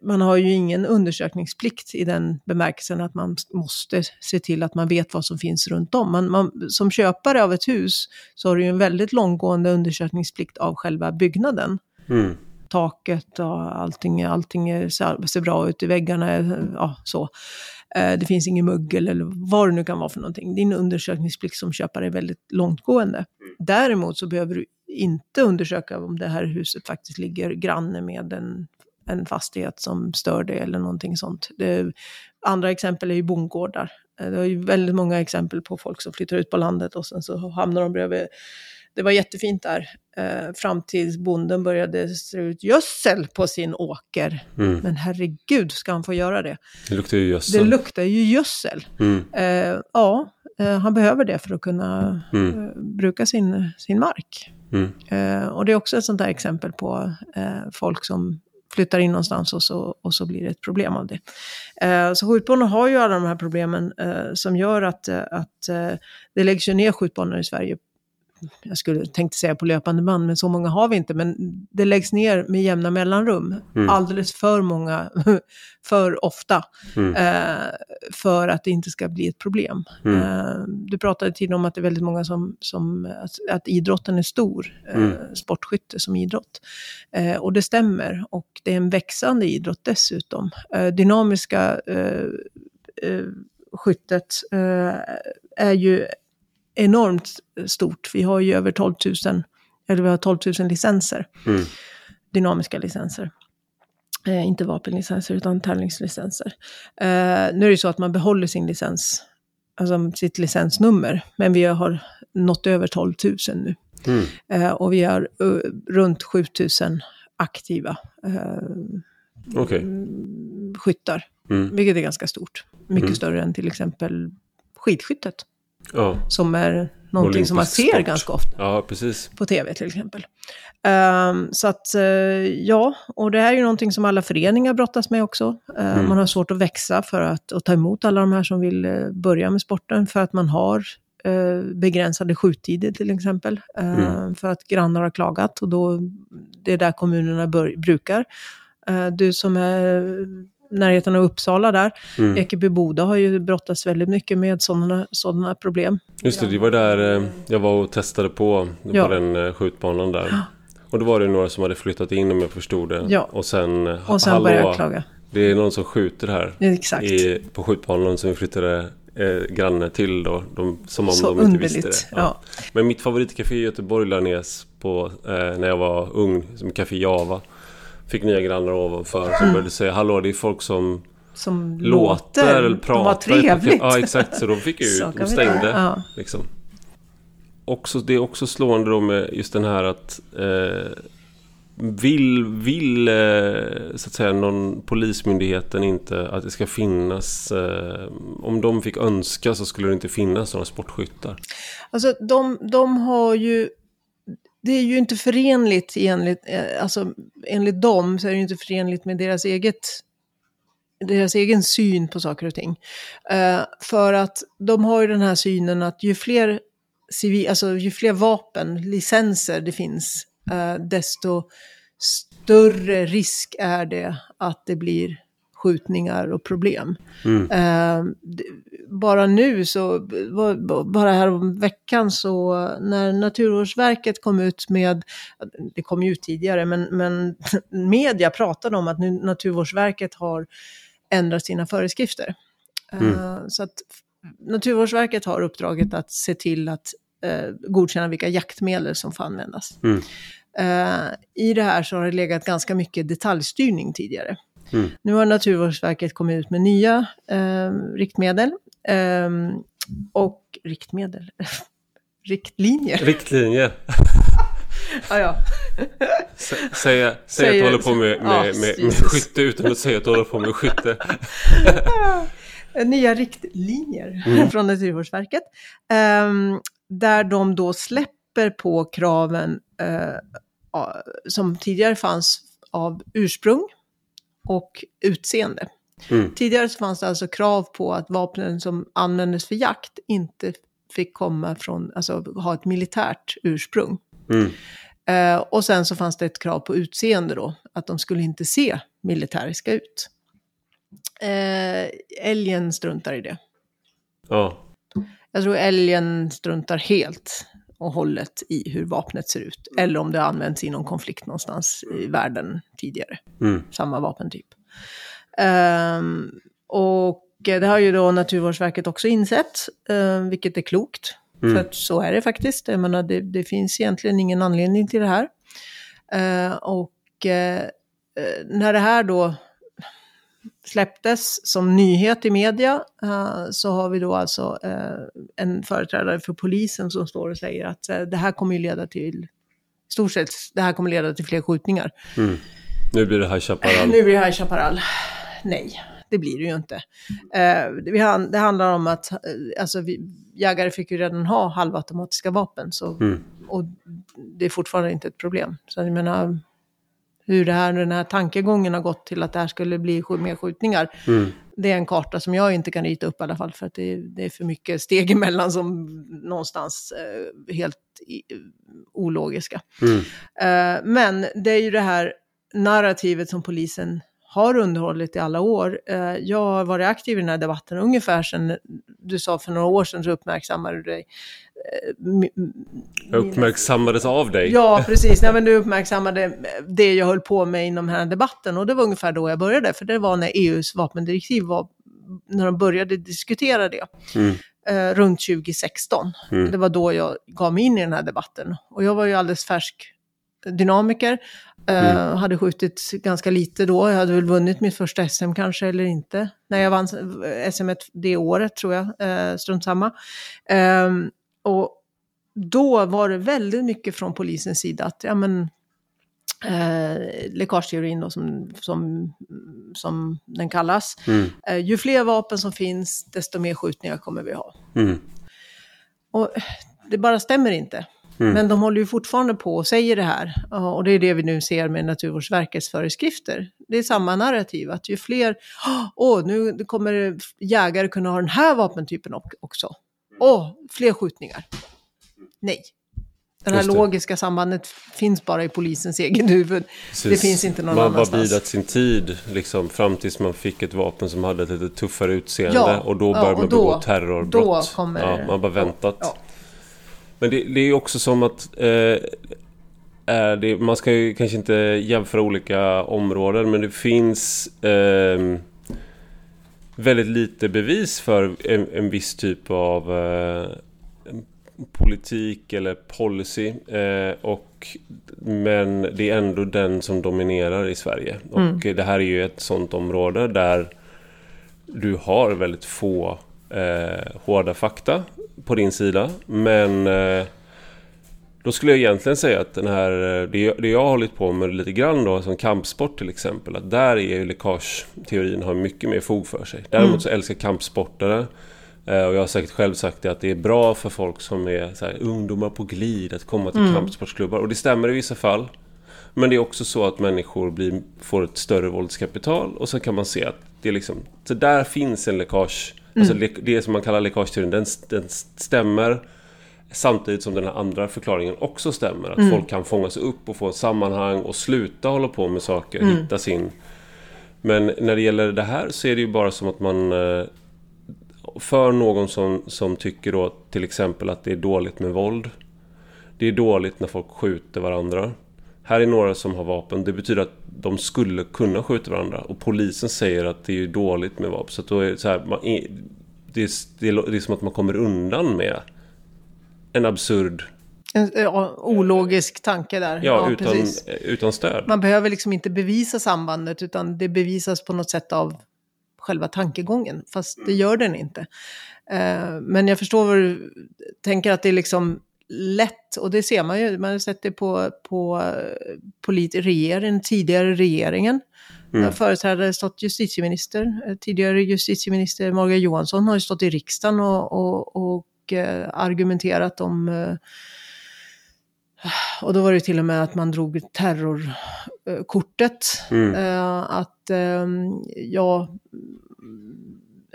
S2: man har ju ingen undersökningsplikt i den bemärkelsen att man måste se till att man vet vad som finns runt om. Man, man, som köpare av ett hus så har du ju en väldigt långtgående undersökningsplikt av själva byggnaden. Mm taket och allting, allting ser bra ut i väggarna, ja så. Eh, det finns ingen muggel eller vad det nu kan vara för någonting. Din undersökningsplikt som köpare är väldigt långtgående. Mm. Däremot så behöver du inte undersöka om det här huset faktiskt ligger granne med en, en fastighet som stör det eller någonting sånt. Det, andra exempel är ju bondgårdar. Eh, det är ju väldigt många exempel på folk som flyttar ut på landet och sen så hamnar de bredvid det var jättefint där, eh, fram tills bonden började strö ut gödsel på sin åker. Mm. Men herregud, ska han få göra det?
S1: Det luktar ju gödsel.
S2: Det luktar ju gödsel. Mm. Eh, ja, eh, han behöver det för att kunna mm. Eh, bruka sin, sin mark. Mm. Eh, och det är också ett sånt där exempel på eh, folk som flyttar in någonstans och så, och så blir det ett problem av det. Eh, så skjutbanor har ju alla de här problemen eh, som gör att, att eh, det läggs ju ner skjutbanor i Sverige jag skulle tänkte säga på löpande band, men så många har vi inte. Men det läggs ner med jämna mellanrum. Mm. Alldeles för många, (laughs) för ofta. Mm. Eh, för att det inte ska bli ett problem. Mm. Eh, du pratade tidigare om att det är väldigt många som, som att, att idrotten är stor. Eh, mm. sportskytte som idrott. Eh, och det stämmer. Och det är en växande idrott dessutom. Eh, dynamiska eh, skyttet är ju enormt stort. Vi har ju över 12 000, eller vi har 12 000 licenser. Mm. Dynamiska licenser. Eh, inte vapenlicenser utan tävlingslicenser. Eh, nu är det så att man behåller sin licens, alltså sitt licensnummer, men vi har nått över 12 000 nu. Mm. Eh, och vi har uh, runt 7 000 aktiva eh, okay. skyttar, mm. vilket är ganska stort. Mycket mm. större än till exempel skidskyttet. Ja. Som är någonting som man ser sport. ganska ofta.
S1: Ja, precis.
S2: På tv till exempel. Um, så att, uh, ja, och det här är ju någonting som alla föreningar brottas med också. Uh, mm. Man har svårt att växa för att och ta emot alla de här som vill uh, börja med sporten, för att man har begränsade skjuttider till exempel. Mm. För att grannar har klagat och då, det är där kommunerna bör, brukar. Du som är närheten av Uppsala där. Mm. Ekeby-Boda har ju brottats väldigt mycket med sådana, sådana problem.
S1: Just det, det var där eh, jag var och testade på, ja. på den eh, skjutbanan där. Och då var det några som hade flyttat in om jag förstod det.
S2: Ja.
S1: Och sen,
S2: och sen började jag klaga.
S1: Det är någon som skjuter här
S2: Exakt.
S1: I, på skjutbanan som vi flyttade eh, granne till då. De, som om Så de inte visste det. Ja. Ja. Men mitt favoritcafé i Göteborg lade ner på eh, när jag var ung, som Café Java. Fick nya grannar ovanför som började säga Hallå det är folk som
S2: som låter, eller pratar. De var trevligt. (laughs)
S1: Ja exakt, så de fick ju, (laughs) de stängde. Ja. Liksom. Också, det är också slående då med just den här att eh, vill, vill eh, så att säga någon polismyndigheten inte att det ska finnas eh, om de fick önska så skulle det inte finnas några sportskyttar.
S2: Alltså de, de har ju det är ju inte förenligt enligt, eh, alltså enligt dem så är det ju inte förenligt med deras eget deras egen syn på saker och ting. Uh, för att de har ju den här synen att ju fler, civil, alltså ju fler vapen, licenser det finns, uh, desto större risk är det att det blir skjutningar och problem. Mm. Uh, bara nu så, bara här om veckan så när Naturvårdsverket kom ut med, det kom ju ut tidigare, men, men (laughs) media pratade om att nu Naturvårdsverket har ändrat sina föreskrifter. Mm. Uh, så att Naturvårdsverket har uppdraget att se till att uh, godkänna vilka jaktmedel som får användas. Mm. Eh, I det här så har det legat ganska mycket detaljstyrning tidigare. Mm. Nu har Naturvårdsverket kommit ut med nya eh, riktmedel. Eh, och riktmedel? (laughs) Riktlinjer.
S1: Riktlinjer.
S2: ah, (laughs) ja.
S1: säga, säga att du håller på med, med, med, med, med skytte utan att säga att du håller på med skytte. (laughs)
S2: nya riktlinjer mm. från Naturvårdsverket. Um, där de då släpper på kraven uh, som tidigare fanns av ursprung och utseende. Mm. Tidigare så fanns det alltså krav på att vapnen som användes för jakt inte fick komma från, alltså ha ett militärt ursprung. Mm. Uh, och sen så fanns det ett krav på utseende då, att de skulle inte se militäriska ut. Uh, älgen struntar i det.
S1: Ja.
S2: Jag tror älgen struntar helt och hållet i hur vapnet ser ut. Eller om det har använts i någon konflikt någonstans i världen tidigare. Mm. Samma vapentyp. Um, och det har ju då Naturvårdsverket också insett, uh, vilket är klokt. Mm. För att så är det faktiskt. Jag menar, det, det finns egentligen ingen anledning till det här. Uh, och uh, när det här då släpptes som nyhet i media uh, så har vi då alltså uh, en företrädare för polisen som står och säger att uh, det här kommer ju leda till, i stort sett, det här kommer leda till fler skjutningar.
S1: Mm. Nu blir det High Chaparral.
S2: Nu blir det High Chaparral. Nej, det blir det ju inte. Det, det handlar om att alltså, jägare fick ju redan ha halvautomatiska vapen så, mm. och det är fortfarande inte ett problem. Så jag menar, hur det här, den här tankegången har gått till att det här skulle bli mer skjutningar. Mm. Det är en karta som jag inte kan rita upp i alla fall, för att det, det är för mycket steg (laughs) emellan som någonstans eh, helt i, ologiska. Mm. Eh, men det är ju det här narrativet som polisen har underhållit i alla år. Eh, jag har varit aktiv i den här debatten ungefär sedan du sa för några år sedan så uppmärksammade du dig.
S1: Eh, jag uppmärksammades av dig?
S2: Ja, precis. Nej, men du uppmärksammade det jag höll på med inom den här debatten och det var ungefär då jag började, för det var när EUs vapendirektiv var, när de började diskutera det. Mm. Eh, runt 2016. Mm. Det var då jag gav mig in i den här debatten. Och jag var ju alldeles färsk dynamiker. Mm. Uh, hade skjutit ganska lite då. Jag hade väl vunnit mitt första SM kanske, eller inte. När jag vann SM det året tror jag, uh, strunt samma. Uh, och då var det väldigt mycket från polisens sida att, ja men, eh, läckageteorin då, som, som, som den kallas. Mm. Eh, ju fler vapen som finns, desto mer skjutningar kommer vi ha. Mm. Och det bara stämmer inte. Mm. Men de håller ju fortfarande på och säger det här. Och det är det vi nu ser med Naturvårdsverkets föreskrifter. Det är samma narrativ, att ju fler, åh, oh, nu kommer jägare kunna ha den här vapentypen också. Åh, oh, fler skjutningar. Nej. Det här logiska sambandet finns bara i polisens egen huvud. Precis. Det finns inte någon
S1: man
S2: annanstans.
S1: Man har bidat sin tid, liksom, fram tills man fick ett vapen som hade ett lite tuffare utseende. Ja, och då började ja, man begå terrorbrott. Då kommer... Ja, man har bara väntat. Ja. Men det, det är också som att... Eh, det, man ska ju kanske inte jämföra olika områden, men det finns... Eh, väldigt lite bevis för en, en viss typ av eh, politik eller policy. Eh, och, men det är ändå den som dominerar i Sverige. Mm. Och det här är ju ett sånt område där du har väldigt få eh, hårda fakta på din sida. Men eh, då skulle jag egentligen säga att den här, det, det jag har hållit på med lite grann då, som kampsport till exempel, att där är ju läckageteorin har mycket mer fog för sig. Däremot mm. så älskar kampsportare eh, och jag har säkert själv sagt det att det är bra för folk som är så här, ungdomar på glid att komma till mm. kampsportsklubbar. Och det stämmer i vissa fall. Men det är också så att människor blir, får ett större våldskapital och så kan man se att det är liksom, så där finns en läckage. Alltså mm. Det som man kallar läckageteorin, den, den stämmer. Samtidigt som den här andra förklaringen också stämmer. Att mm. folk kan fångas upp och få ett sammanhang och sluta hålla på med saker, mm. hitta sin... Men när det gäller det här så är det ju bara som att man... Eh, för någon som, som tycker då till exempel att det är dåligt med våld. Det är dåligt när folk skjuter varandra. Här är några som har vapen. Det betyder att de skulle kunna skjuta varandra. Och polisen säger att det är dåligt med vapen. Så då är det så här, man, det, är, det är som att man kommer undan med en absurd
S2: En ja, ologisk tanke där.
S1: Ja, utan, utan stöd.
S2: Man behöver liksom inte bevisa sambandet, utan det bevisas på något sätt av själva tankegången, fast det gör den inte. Uh, men jag förstår vad du tänker, att det är liksom lätt, och det ser man ju, man har sett det på, på polit, regeringen, tidigare regeringen. Mm. Företrädare stått justitieminister, eh, tidigare justitieminister Morgan Johansson har ju stått i riksdagen och, och, och eh, argumenterat om eh, och då var det till och med att man drog terrorkortet. Mm. Att, ja,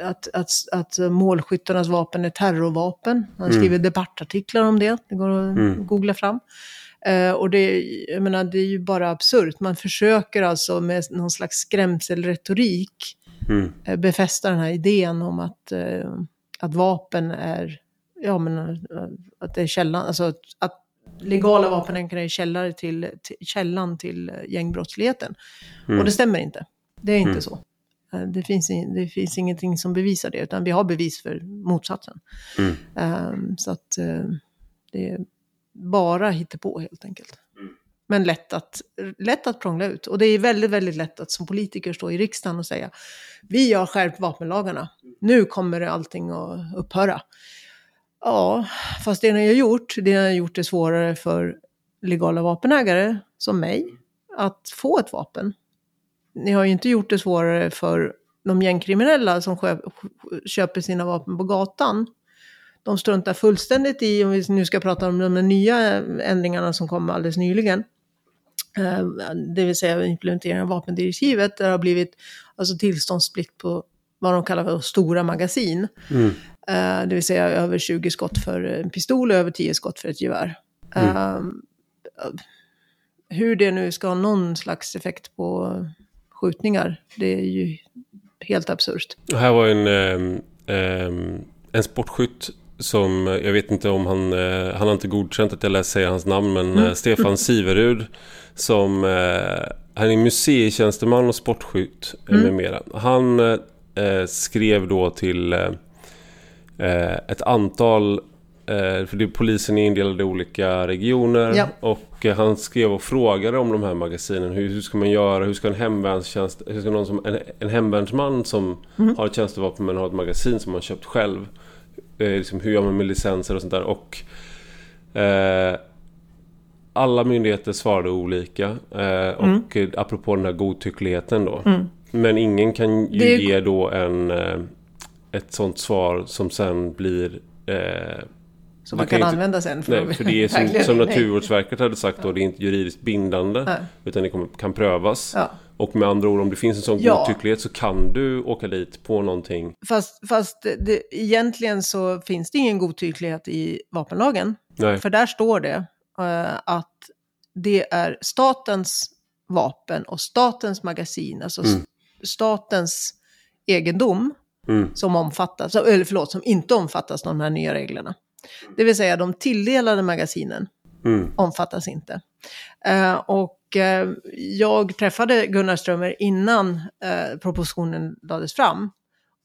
S2: att, att, att målskyttarnas vapen är terrorvapen. Han mm. skriver mm. debattartiklar om det, det går att mm. googla fram. Uh, och det, jag menar, det är ju bara absurt. Man försöker alltså med någon slags skrämselretorik mm. uh, befästa den här idén om att, uh, att vapen är, ja men att det är källan, alltså att, att legala vapen är källare till, till, källan till gängbrottsligheten. Mm. Och det stämmer inte. Det är inte mm. så. Det finns, det finns ingenting som bevisar det, utan vi har bevis för motsatsen. Um, så att det bara på helt enkelt. Mm. Men lätt att, lätt att prångla ut. Och det är väldigt, väldigt lätt att som politiker stå i riksdagen och säga vi har skärpt vapenlagarna. Nu kommer allting att upphöra. Ja, fast det ni har gjort, det har gjort det svårare för legala vapenägare som mig att få ett vapen. Ni har ju inte gjort det svårare för de gängkriminella som köper sina vapen på gatan de struntar fullständigt i, om vi nu ska prata om de nya ändringarna som kom alldeles nyligen, eh, det vill säga implementeringen av vapendirektivet, där det har blivit alltså tillståndsplikt på vad de kallar för stora magasin. Mm. Eh, det vill säga över 20 skott för en pistol och över 10 skott för ett gevär. Mm. Eh, hur det nu ska ha någon slags effekt på skjutningar, det är ju helt absurt.
S1: Det här var en, en, en sportskytt som, jag vet inte om han, eh, han har inte godkänt att jag läser säga hans namn, men mm. Eh, Stefan Siverud som, eh, han är museitjänsteman och sportskytt mm. med mera. Han skrev då till ett antal för det, polisen är indelad i olika regioner ja. och han skrev och frågade om de här magasinen. Hur, hur ska man göra? Hur ska en hemvärnstjänst, hur ska någon som, en, en hemvärnsman som mm. har ett tjänstevapen men har ett magasin som man köpt själv eh, liksom, hur gör man med licenser och sånt där. Och eh, alla myndigheter svarade olika. Eh, och mm. apropå den här godtyckligheten då. Mm. Men ingen kan ju det... ge då en, eh, ett sånt svar som sen blir eh,
S2: som man kan, kan använda sen.
S1: För, nej, för (laughs) det är som, som Naturvårdsverket hade sagt då, det är inte juridiskt bindande. Nej. Utan det kommer, kan prövas. Ja. Och med andra ord, om det finns en sån ja. godtycklighet så kan du åka dit på någonting.
S2: Fast, fast det, egentligen så finns det ingen godtycklighet i vapenlagen. Nej. För där står det uh, att det är statens vapen och statens magasin, alltså mm. statens egendom mm. som omfattas, eller förlåt, som inte omfattas av de här nya reglerna. Det vill säga de tilldelade magasinen mm. omfattas inte. Uh, och uh, jag träffade Gunnar Strömmer innan uh, propositionen lades fram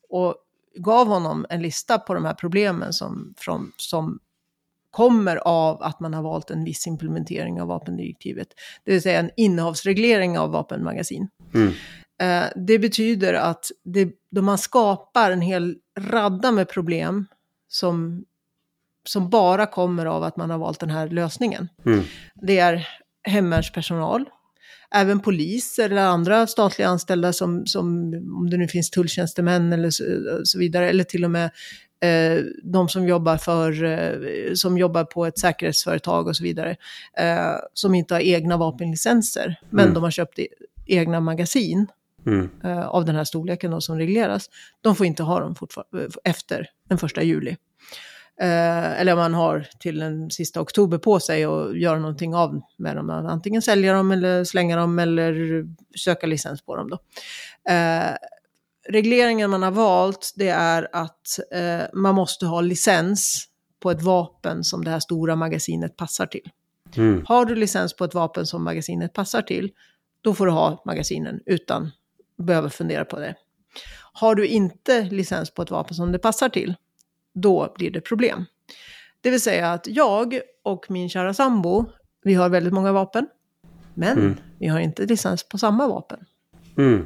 S2: och gav honom en lista på de här problemen som, från, som kommer av att man har valt en viss implementering av vapendirektivet. Det vill säga en innehavsreglering av vapenmagasin. Mm. Det betyder att det, då man skapar en hel radda med problem som som bara kommer av att man har valt den här lösningen. Mm. Det är hemvärnspersonal, även poliser eller andra statliga anställda som, som om det nu finns tulltjänstemän eller så, så vidare, eller till och med eh, de som jobbar, för, eh, som jobbar på ett säkerhetsföretag och så vidare, eh, som inte har egna vapenlicenser, men mm. de har köpt egna magasin. Mm. Eh, av den här storleken då, som regleras, de får inte ha dem efter den första juli. Eh, eller man har till den sista oktober på sig att göra någonting av med dem. Antingen sälja dem eller slänga dem eller söka licens på dem. Då. Eh, regleringen man har valt det är att eh, man måste ha licens på ett vapen som det här stora magasinet passar till. Mm. Har du licens på ett vapen som magasinet passar till, då får du ha magasinen utan behöva fundera på det. Har du inte licens på ett vapen som det passar till, då blir det problem. Det vill säga att jag och min kära sambo, vi har väldigt många vapen. Men mm. vi har inte licens på samma vapen. Mm.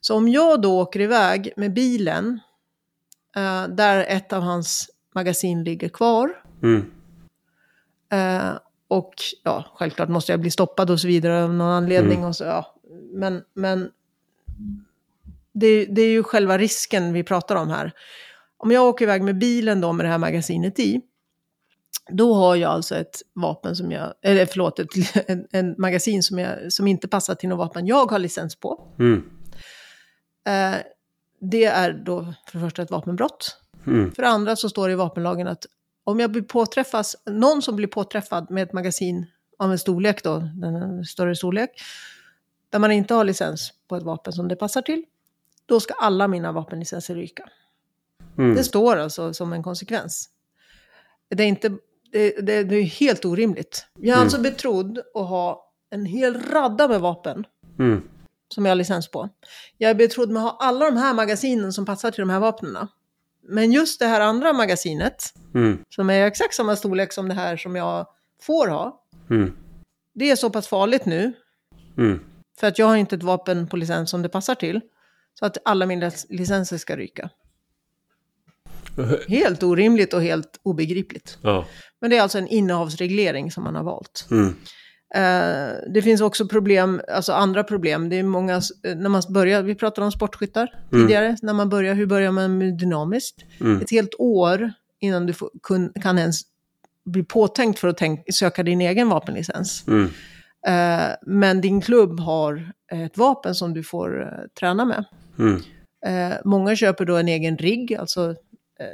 S2: Så om jag då åker iväg med bilen, uh, där ett av hans magasin ligger kvar. Mm. Uh, och ja, självklart måste jag bli stoppad och så vidare av någon anledning. Mm. Och så, ja. Men, men det, det, är ju själva risken vi pratar om här. Om jag åker iväg med bilen då med det här magasinet i, då har jag alltså ett vapen som jag, eller förlåt, ett, (laughs) en, en magasin som, jag, som inte passar till något vapen jag har licens på. Mm. Eh, det är då för det första ett vapenbrott. Mm. För det andra så står det i vapenlagen att om jag blir påträffas, någon som blir påträffad med ett magasin av en storlek då, en större storlek, där man inte har licens på ett vapen som det passar till, då ska alla mina vapenlicenser ryka. Mm. Det står alltså som en konsekvens. Det är, inte, det, det, det är helt orimligt. Jag är mm. alltså betrodd att ha en hel radda med vapen. Mm. Som jag har licens på. Jag är betrodd med att ha alla de här magasinen som passar till de här vapnen. Men just det här andra magasinet, mm. som är exakt samma storlek som det här som jag får ha. Mm. Det är så pass farligt nu. Mm. För att jag har inte ett vapen på licens som det passar till. Så att alla mina licenser ska ryka. (laughs) Helt orimligt och helt obegripligt. Ja. Men det är alltså en innehavsreglering som man har valt. Mm. Uh, det finns också problem, alltså andra problem. Det är många, när man börjar, vi pratade om sportskyttar mm. tidigare, när man börjar, hur börjar man med dynamiskt? Mm. Ett helt år innan du får, kun, kan ens bli påtänkt för att tänk, söka din egen vapenlicens. Mm. Uh, men din klubb har ett vapen som du får uh, träna med. Mm. många köper då en egen rigg, alltså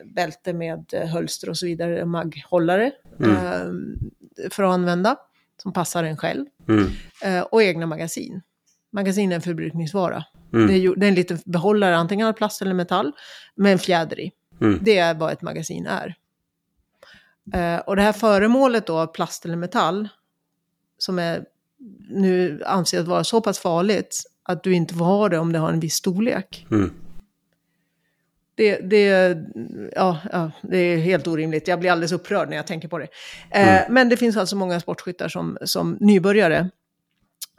S2: bälte med hölster och så vidare, magghållare, mm. för att använda som passar en själv. Mm. Eh, och egna magasin. Magasin är en förbrukningsvara. Mm. Det, är, det är en liten behållare, antingen av plast eller metall, med en fjäder i. Mm. Det är vad ett magasin är. Eh, och det här föremålet då, plast eller metall, som är nu anses vara så pass farligt att du inte får ha det om det har en viss storlek. Mm. Det, det, ja, ja, det är helt orimligt. Jag blir alldeles upprörd när jag tänker på det. Eh, mm. men det finns alltså många sportskyttar som, som nybörjare.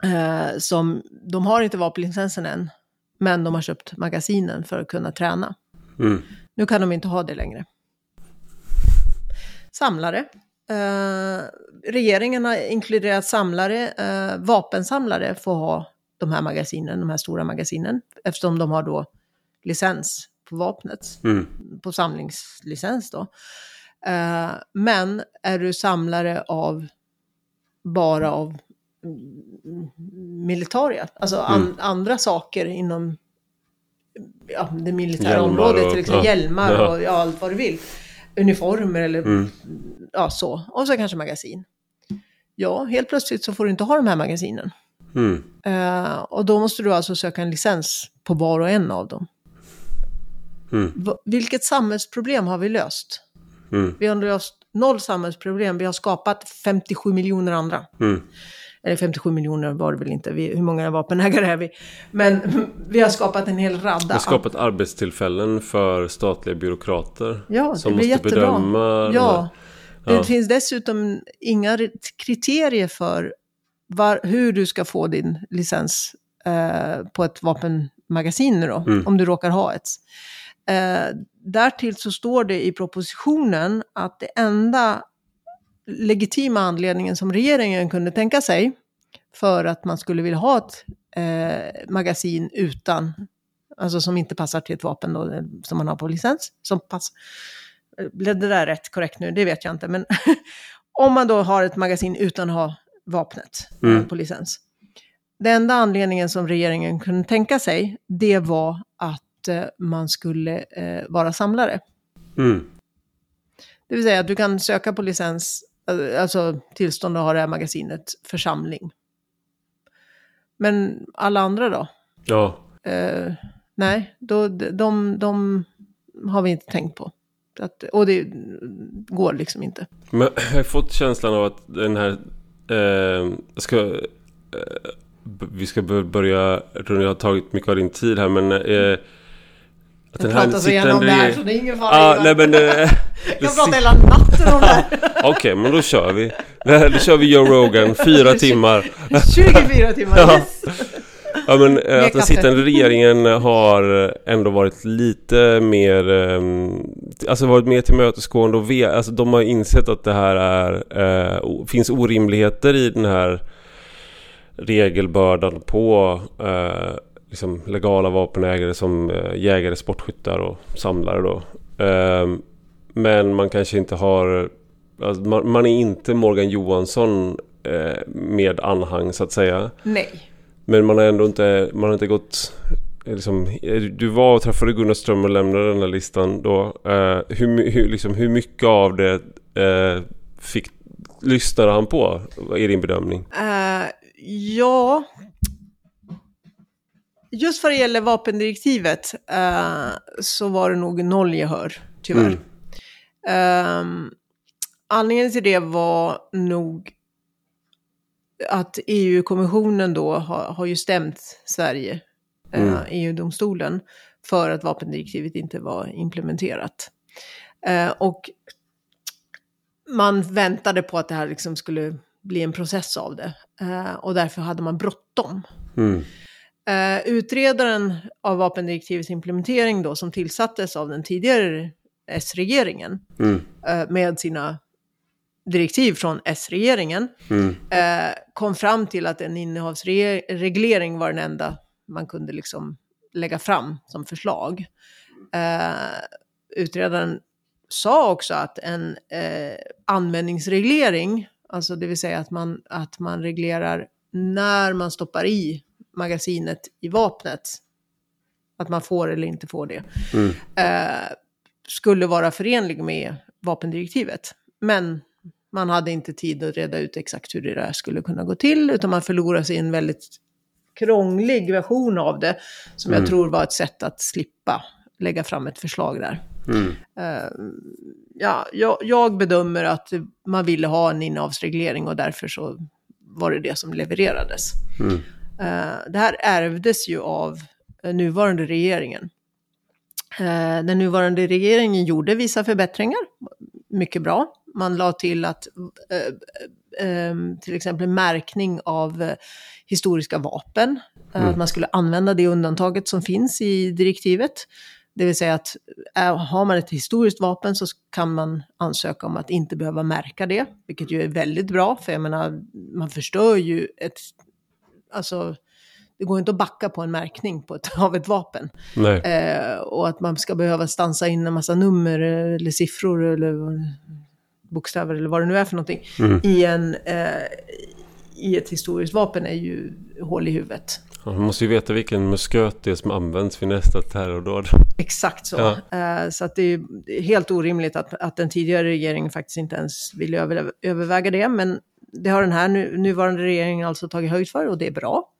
S2: Eh, som, de har inte vapenlicensen än, men de har köpt magasinen för att kunna träna. Mm. Nu kan de inte ha det längre. Samlare. Eh, regeringen har inkluderat samlare. Eh, vapensamlare får ha de här magasinen, de här stora magasinen, eftersom de har då licens på vapnet, mm. på samlingslicens då. Uh, men är du samlare av bara av militaria, alltså an, mm. andra saker inom ja, det militära hjälmar området, till exempel ja. hjälmar och ja, allt vad du vill. Uniformer eller mm. ja, så. Och så kanske magasin. Ja, helt plötsligt så får du inte ha de här magasinen. Mm. Uh, och då måste du alltså söka en licens på var och en av dem. Mm. Vilket samhällsproblem har vi löst? Mm. Vi har löst noll samhällsproblem, vi har skapat 57 miljoner andra. Mm. Eller 57 miljoner var det väl inte, vi, hur många vapenägare är vi? Men (laughs) vi har skapat en hel radda. Vi
S1: har skapat arbetstillfällen för statliga byråkrater. Ja, det som blir måste jättebra. bedöma.
S2: Ja. Det ja. finns dessutom inga kriterier för var, hur du ska få din licens eh, på ett vapenmagasin nu då, mm. om du råkar ha ett. Eh, därtill så står det i propositionen att det enda legitima anledningen som regeringen kunde tänka sig för att man skulle vilja ha ett eh, magasin utan, alltså som inte passar till ett vapen då, eh, som man har på licens, som pass, blev det där rätt korrekt nu? Det vet jag inte, men (laughs) om man då har ett magasin utan att ha vapnet eh, mm. på licens. Den enda anledningen som regeringen kunde tänka sig, det var att Eh, man skulle eh, vara samlare. Mm. Det vill säga att du kan söka på licens, eh, alltså tillstånd att ha det här magasinet för samling. Men alla andra då? Ja. Eh, nej, då, de, de har vi inte tänkt på. Att, och det går liksom inte.
S1: Men (clears throat) jag har fått känslan av att den här... Eh, ska, eh, vi ska börja... Jag tror jag har tagit mycket av din tid här men... Eh,
S2: Att jag pratar så gärna om det här så det är ingen fara.
S1: Ah, nej, men,
S2: jag pratar hela natten om det här. (laughs)
S1: Okej, okay, men då kör vi. Då kör vi Joe Rogan, fyra (laughs) timmar.
S2: 24 timmar, (laughs) yes.
S1: Ja men eh, att den sittande regeringen har ändå varit lite mer ehm, Alltså varit mer tillmötesgående och ve, alltså de har insett att det här är eh, Finns orimligheter i den här Regelbördan på eh, liksom legala vapenägare som eh, jägare, sportskyttar och samlare då eh, Men man kanske inte har alltså man, man, är inte Morgan Johansson eh, med anhang så att säga
S2: Nej
S1: men man har ändå inte, man har inte gått liksom, Du var och träffade Gunnar Ström och lämnade den här listan då. Hur, hur, liksom, hur mycket av det fick, lyssnade han på? Är din bedömning?
S2: Uh, ja... Just vad det gäller vapendirektivet så var det nog noll gehör, tyvärr. Mm. anledningen till det var nog att EU-kommissionen då har, har ju stämt Sverige, eh, mm. eh, EU-domstolen, för att vapendirektivet inte var implementerat. Eh, och man väntade på att det här liksom skulle bli en process av det. Eh, och därför hade man bråttom. Mm. Eh, utredaren av vapendirektivets implementering då, som tillsattes av den tidigare S-regeringen, mm. Eh, med sina direktiv från S-regeringen mm. eh, kom fram till att en innehavsreglering var den enda man kunde liksom lägga fram som förslag. Eh, utredaren sa också att en eh, användningsreglering, alltså det vill säga att man, att man reglerar när man stoppar i magasinet i vapnet, att man får eller inte får det, mm. eh, skulle vara förenlig med vapendirektivet. Men man hade inte tid att reda ut exakt hur det där skulle kunna gå till, utan man förlorade sig i en väldigt krånglig version av det, som mm. jag tror var ett sätt att slippa lägga fram ett förslag där. Mm. Uh, ja, jag, jag, bedömer att man ville ha en innehavsreglering och därför så var det det som levererades. Mm. Uh, det här ärvdes ju av nuvarande regeringen. Uh, den nuvarande regeringen gjorde vissa förbättringar, mycket bra man la till att eh, eh, till exempel märkning av eh, historiska vapen, mm. att man skulle använda det undantaget som finns i direktivet. Det vill säga att har man ett historiskt vapen så kan man ansöka om att inte behöva märka det, vilket ju är väldigt bra, för jag menar, man förstör ju ett, alltså, det går inte att backa på en märkning på ett, (laughs) av ett vapen. Eh, och att man ska behöva stansa in en massa nummer eller siffror eller bokstäver eller vad det nu är för någonting, mm. i, en, eh, i ett historiskt vapen är ju hål i huvudet.
S1: man måste ju veta vilken musköt det är som används vid nästa terrordåd.
S2: Exakt så. Ja. Eh, så att det är helt orimligt att, att den tidigare regeringen faktiskt inte ens ville över, överväga det. Men det har den här nu, nuvarande regeringen alltså tagit höjd för och det är bra.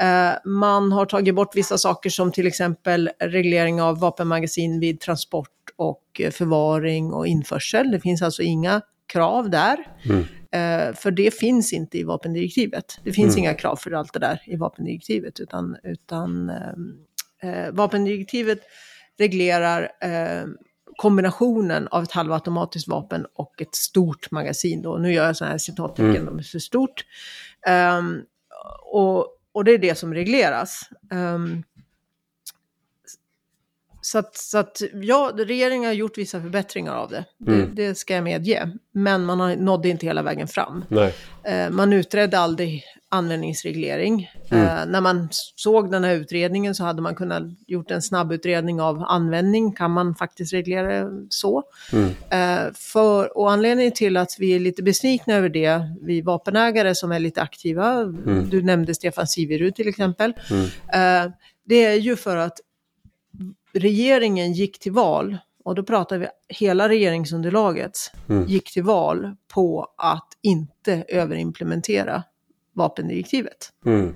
S2: Eh, man har tagit bort vissa saker som till exempel reglering av vapenmagasin vid transport och förvaring och införsel. Det finns alltså inga krav där. Mm. Eh, för det finns inte i vapendirektivet. Det finns mm. inga krav för allt det där i vapendirektivet, utan, utan eh, eh vapendirektivet reglerar eh, kombinationen av ett halvautomatiskt vapen och ett stort magasin. Då. Nu gör jag sådana här citattecken, mm. de är för stort. Um, och, och det är det som regleras. Um, så att, så att ja, regeringen har gjort vissa förbättringar av det. Mm. det. det. ska jag medge. Men man har, nådde inte hela vägen fram. Eh, man utredde aldrig användningsreglering. Mm. Eh, när man såg den här utredningen så hade man kunnat gjort en snabbutredning av användning. Kan man faktiskt reglera så? Mm. Eh, för, och anledningen till att vi är lite besvikna över det, vi vapenägare som är lite aktiva, mm. du nämnde Stefan Siverud till exempel, mm. eh, det är ju för att regeringen gick till val, och då pratar vi hela regeringsunderlaget, mm. gick till val på att inte överimplementera vapendirektivet. Mm.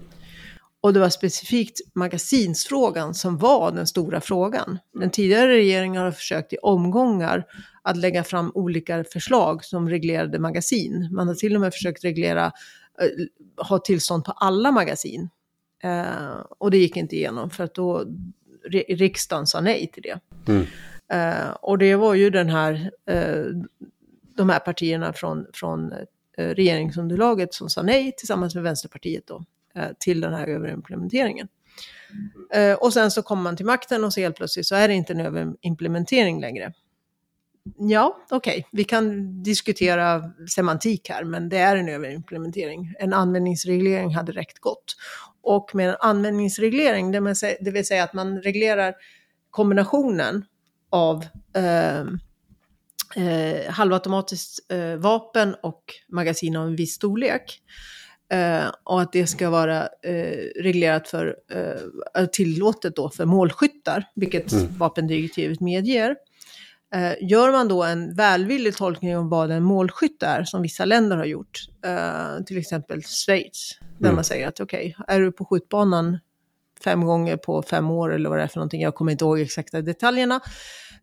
S2: Och det var specifikt magasinsfrågan som var den stora frågan. Den tidigare regeringen har försökt i omgångar att lägga fram olika förslag som reglerade magasin. Man har till och med försökt reglera, eh, ha tillstånd på alla magasin. Eh, och det gick inte igenom för att då riksdagen sa nej till det. Mm. Uh, och det var ju den här, uh, de här partierna från, från Eh, regeringsunderlaget som sa nej tillsammans med Vänsterpartiet då, eh, till den här överimplementeringen. Eh, och sen så kommer man till makten och så helt plötsligt så är det inte en överimplementering längre. Ja, okej, okay. vi kan diskutera semantik här, men det är en överimplementering. En användningsreglering hade räckt gott. Och med en användningsreglering, det vill säga att man reglerar kombinationen av eh, eh, halvautomatiskt eh, vapen och magasin av en viss storlek. Eh, och att det ska vara eh, reglerat för, eh, tillåtet då för målskyttar, vilket mm. vapendirektivet medger. Eh, gör man då en välvillig tolkning av vad en målskytt är, som vissa länder har gjort, till exempel Schweiz, där mm. man säger att okej, okay, är du på skjutbanan fem gånger på fem år eller vad det är för någonting, jag kommer inte ihåg exakta detaljerna,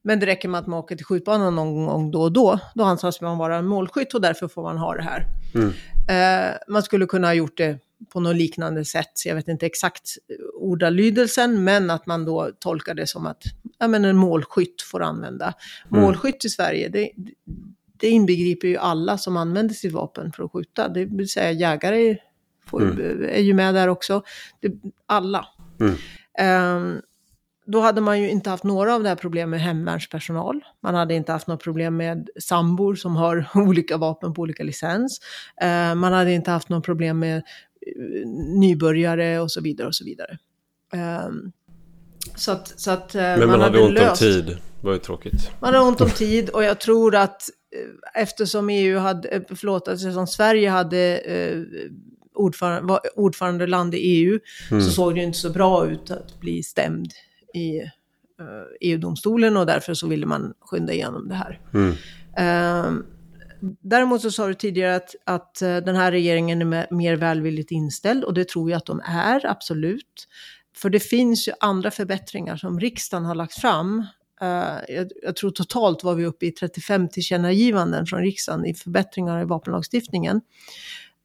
S2: men det räcker med att man åker till skjutbanan någon gång då och då, då anses man vara en målskytt och därför får man ha det här. Mm. Eh, man skulle kunna ha gjort det på något liknande sätt, jag vet inte exakt ordalydelsen, men att man då tolkar det som att ja, men en målskytt får använda. Mm. Målskytt i Sverige, det, det inbegriper ju alla som använder sitt vapen för att skjuta. Det vill säga jägare får, mm. är ju med där också. Det, alla. Mm. Um, då hade man ju inte haft några av det här problemen med hemvärnspersonal. Man hade inte haft något problem med sambor som har (laughs) olika vapen på olika licens. Uh, man hade inte haft något problem med uh, nybörjare och så vidare och så vidare. Um,
S1: så att, så att uh, Men man, man hade, hade ont löst. om tid. Det var ju tråkigt.
S2: Man hade ont om tid och jag tror att eftersom EU hade, förlåt, eftersom Sverige hade ordförande, var ordförandeland i EU mm. så såg det inte så bra ut att bli stämd i uh, EU-domstolen och därför så ville man skynda igenom det här. Mm. Uh, däremot så sa du tidigare att, att uh, den här regeringen är mer välvilligt inställd och det tror jag att de är, absolut. För det finns ju andra förbättringar som riksdagen har lagt fram. Jag, jag, tror totalt var vi uppe i 35 tillkännagivanden från riksdagen i förbättringar i vapenlagstiftningen.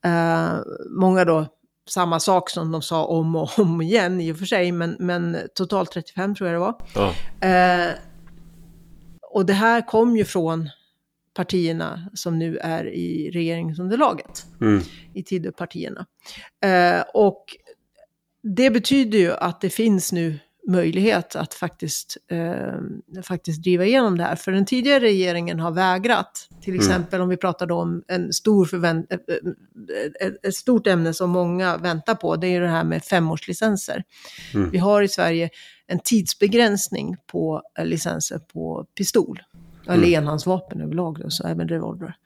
S2: Uh, många då samma sak som de sa om och om igen i och för sig, men, men totalt 35 tror jag det var. Ja. Uh, och det här kom ju från partierna som nu är i regeringsunderlaget, mm. i Tidöpartierna. Uh, och det betyder ju att det finns nu möjlighet att faktiskt, eh, faktiskt driva igenom det här. För den tidigare regeringen har vägrat. Till mm. exempel mm. om vi pratade om en stor förvänt ett, ett stort ämne som många väntar på, det är det här med femårslicenser. Mm. Vi har i Sverige en tidsbegränsning på licenser på pistol. Mm. Eller enhandsvapen överlag, då, så även revolver.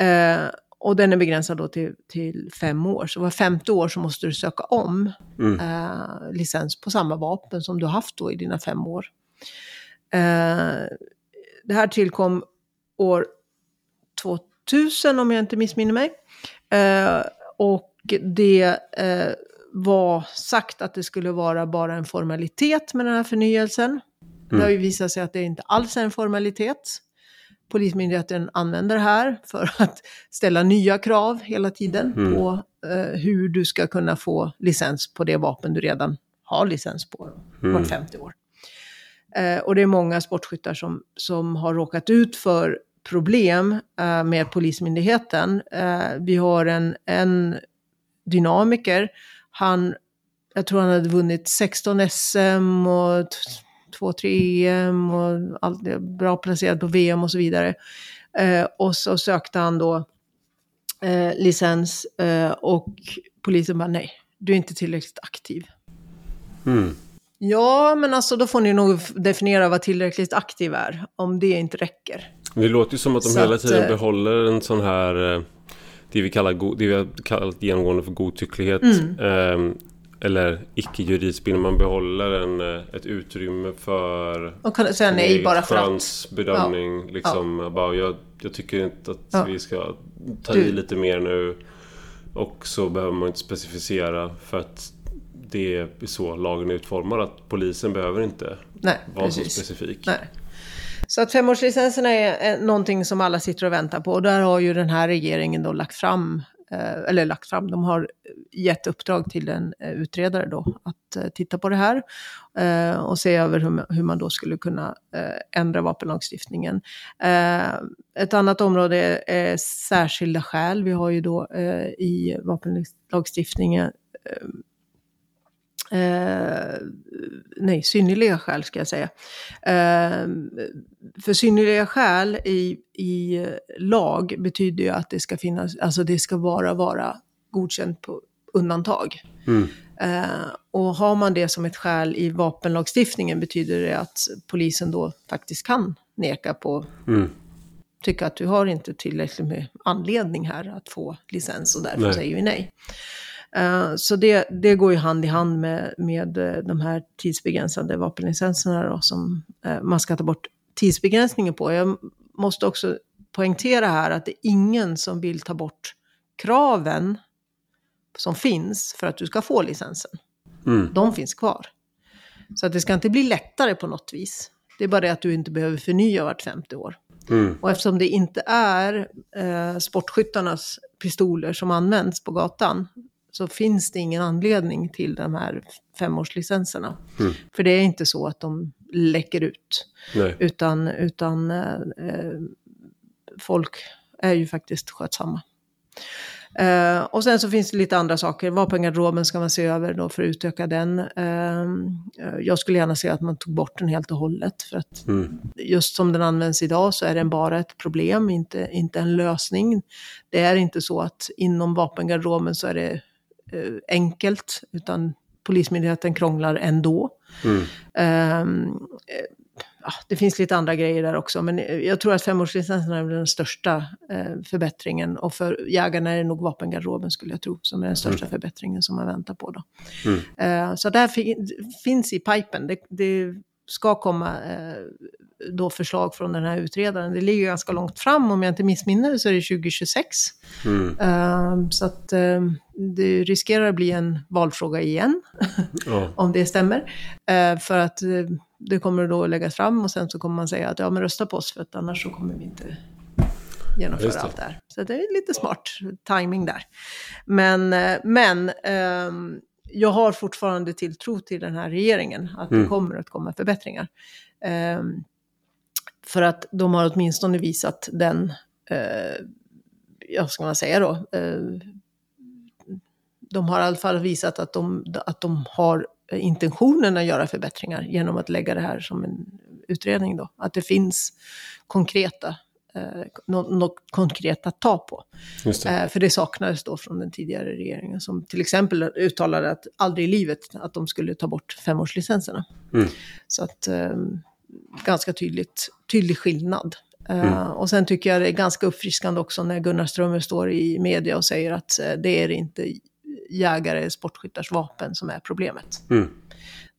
S2: Eh, och den är begränsad då till, till fem år. Så var femte år så måste du söka om mm. eh, licens på samma vapen som du haft då i dina fem år. Eh, det här tillkom år 2000 om jag inte missminner mig. Eh, och det eh, var sagt att det skulle vara bara en formalitet med den här förnyelsen. Mm. Det har ju visat sig att det inte alls är en formalitet. Polismyndigheten använder det här för att ställa nya krav hela tiden mm. på eh, hur du ska kunna få licens på det vapen du redan har licens på mm. vart 50 år. Eh, och det är många sportskyttar som, som har råkat ut för problem eh, med Polismyndigheten. Eh, vi har en, en dynamiker, han, jag tror han hade vunnit 16 SM och två, tre EM och allt, bra placerad på VM och så vidare. Eh, och så sökte han då eh, licens eh, och polisen bara nej, du är inte tillräckligt aktiv. Mm. Ja, men alltså då får ni nog definiera vad tillräckligt aktiv är, om det inte räcker.
S1: Det låter ju som att de så hela tiden att, eh, behåller en sån här, eh, det vi kallar, det vi har kallat genomgående för godtycklighet. Mm. Eh, eller icke-juridiskt man behåller en, eh, ett utrymme för
S2: och kan säga nej bara för
S1: att. bedömning. Ja. Liksom, ja. Bara, jag, jag, tycker inte att ja. vi ska ta du. i lite mer nu. Och så behöver man inte specificera för att det är så lagen är utformad. Att polisen behöver inte nej, vara precis. så specifik.
S2: Nej. Så att femårslicenserna är någonting som alla sitter och väntar på. Och där har ju den här regeringen då lagt fram eh, Eh, eller lagt fram, de har eh, gett uppdrag till en eh, utredare då att titta på det här och se över hur, man då skulle kunna ändra vapenlagstiftningen. Ett annat område är, särskilda skäl. Vi har ju då i vapenlagstiftningen Eh, nej, synnerliga skäl ska jag säga. Eh, för synnerliga skäl i, i lag betyder ju att det ska finnas, alltså det ska bara vara godkänt på undantag. Mm. Eh, och har man det som ett skäl i vapenlagstiftningen betyder det att polisen då faktiskt kan neka på mm tycka att du har inte tillräckligt med anledning här att få licens och därför nej. säger vi nej. Uh, så det, det går ju hand i hand med, med uh, de här tidsbegränsade vapenlicenserna då, som uh, man ska ta bort tidsbegränsningen på. Jag måste också poängtera här att det är ingen som vill ta bort kraven som finns för att du ska få licensen. Mm. De finns kvar. Så att det ska inte bli lättare på något vis. Det är bara det att du inte behöver förnya vart femte år. Mm. Och eftersom det inte är eh, sportskyttarnas pistoler som används på gatan så finns det ingen anledning till de här femårslicenserna. Mm. För det är inte så att de läcker ut. Nej. Utan, utan eh, eh folk är ju faktiskt skötsamma. Uh, och sen så finns det lite andra saker. Vapengarderoben ska man se över då för att utöka den. Uh, jag skulle gärna se att man tog bort den helt och hållet. För att mm. just som den används idag så är den bara ett problem, inte, inte en lösning. Det är inte så att inom vapengarderoben så är det enkelt, utan Polismyndigheten krånglar ändå. Mm. Ehm, ja, det finns lite andra grejer där också, men jag tror att femårslicensen är den största eh, förbättringen. Och för jägarna är det nog vapengarderoben skulle jag tro, som är den största mm. förbättringen som man väntar på. Då. Mm. Eh, så det här fin finns i pipen. Det, det ska komma eh, då förslag från den här utredaren. Det ligger ganska långt fram, om jag inte missminner så är det 2026. Mm. Uh, så att uh, det riskerar att bli en valfråga igen, oh. (laughs) om det stämmer. Uh, för att det kommer då läggas fram och sen så kommer man säga att ja men rösta på oss för att annars så kommer vi inte genomföra det. allt det här. Så det är lite smart timing där. Men, eh, men jag har fortfarande tilltro till den här regeringen, att mm. det kommer att komma förbättringar. Um, för att de har åtminstone visat den, uh, ja ska man säga då, uh, de har i alla fall visat att de, att de har intentionen att göra förbättringar genom att lägga det här som en utredning då. Att det finns konkreta eh, något, något konkret att ta på. Det. Eh, för det saknades då från den tidigare regeringen som till exempel uttalade att aldrig i livet att de skulle ta bort femårslicenserna. Mm. Så att eh, ganska tydligt, tydlig skillnad. Eh, mm. och sen tycker jag det är ganska uppfriskande också när Gunnar Strömmer står i media och säger att eh, det är inte jägare, sportskyttars vapen som är problemet. Mm.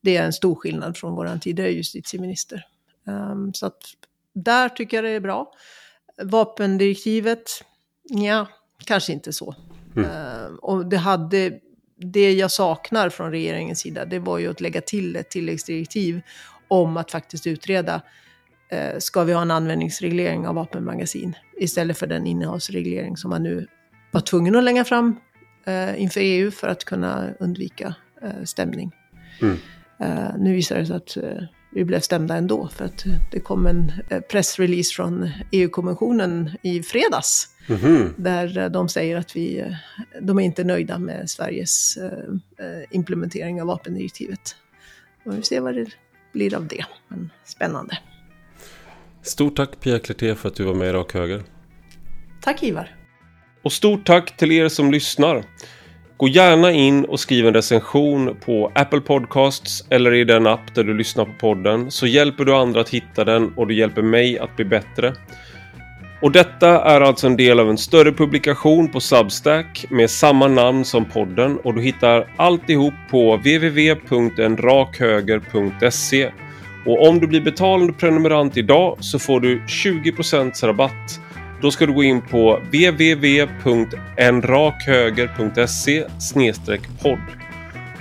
S2: Det är en stor skillnad från vår tidigare justitieminister. Um, så att där tycker jag det är bra. Vapendirektivet, ja, kanske inte så. Mm. Uh, och det hade, det jag saknar från regeringens sida, det var ju att lägga till ett tilläggsdirektiv om att faktiskt utreda uh, ska vi ha en användningsreglering av vapenmagasin istället för den innehavsreglering som man nu var tvungen att lägga fram eh, inför EU för att kunna undvika eh, stämning. Mm. Eh, nu visar det sig att eh, vi blev stämda ändå för att det kom en eh, pressrelease från EU-kommissionen i fredags. Mm -hmm. Där eh, de säger att vi, de är inte nöjda med Sveriges implementering av vapendirektivet. Och vi ser vad det blir av det. Men spännande.
S1: Stort tack Pia Klerté för att du var med i Rak Höger.
S2: Tack Ivar.
S1: Och stort tack till er som lyssnar. Gå gärna in och skriv en recension på Apple Podcasts eller i den app där du lyssnar på podden så hjälper du andra att hitta den och du hjälper mig att bli bättre. Och detta är alltså en del av en större publikation på Substack med samma namn som podden och du hittar alltihop på www.enrakhöger.se. Och om du blir betalande prenumerant idag så får du 20% rabatt då ska du gå in på www.enrakhöger.se podd.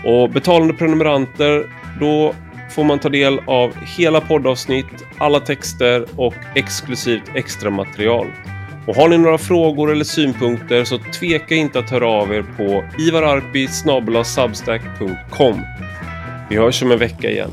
S1: Och betalande prenumeranter, då får man ta del av hela poddavsnitt, alla texter och exklusivt extra material. Och har ni några frågor eller synpunkter så tveka inte att höra av er på ivararpi.substack.com. Vi hörs om en vecka igen.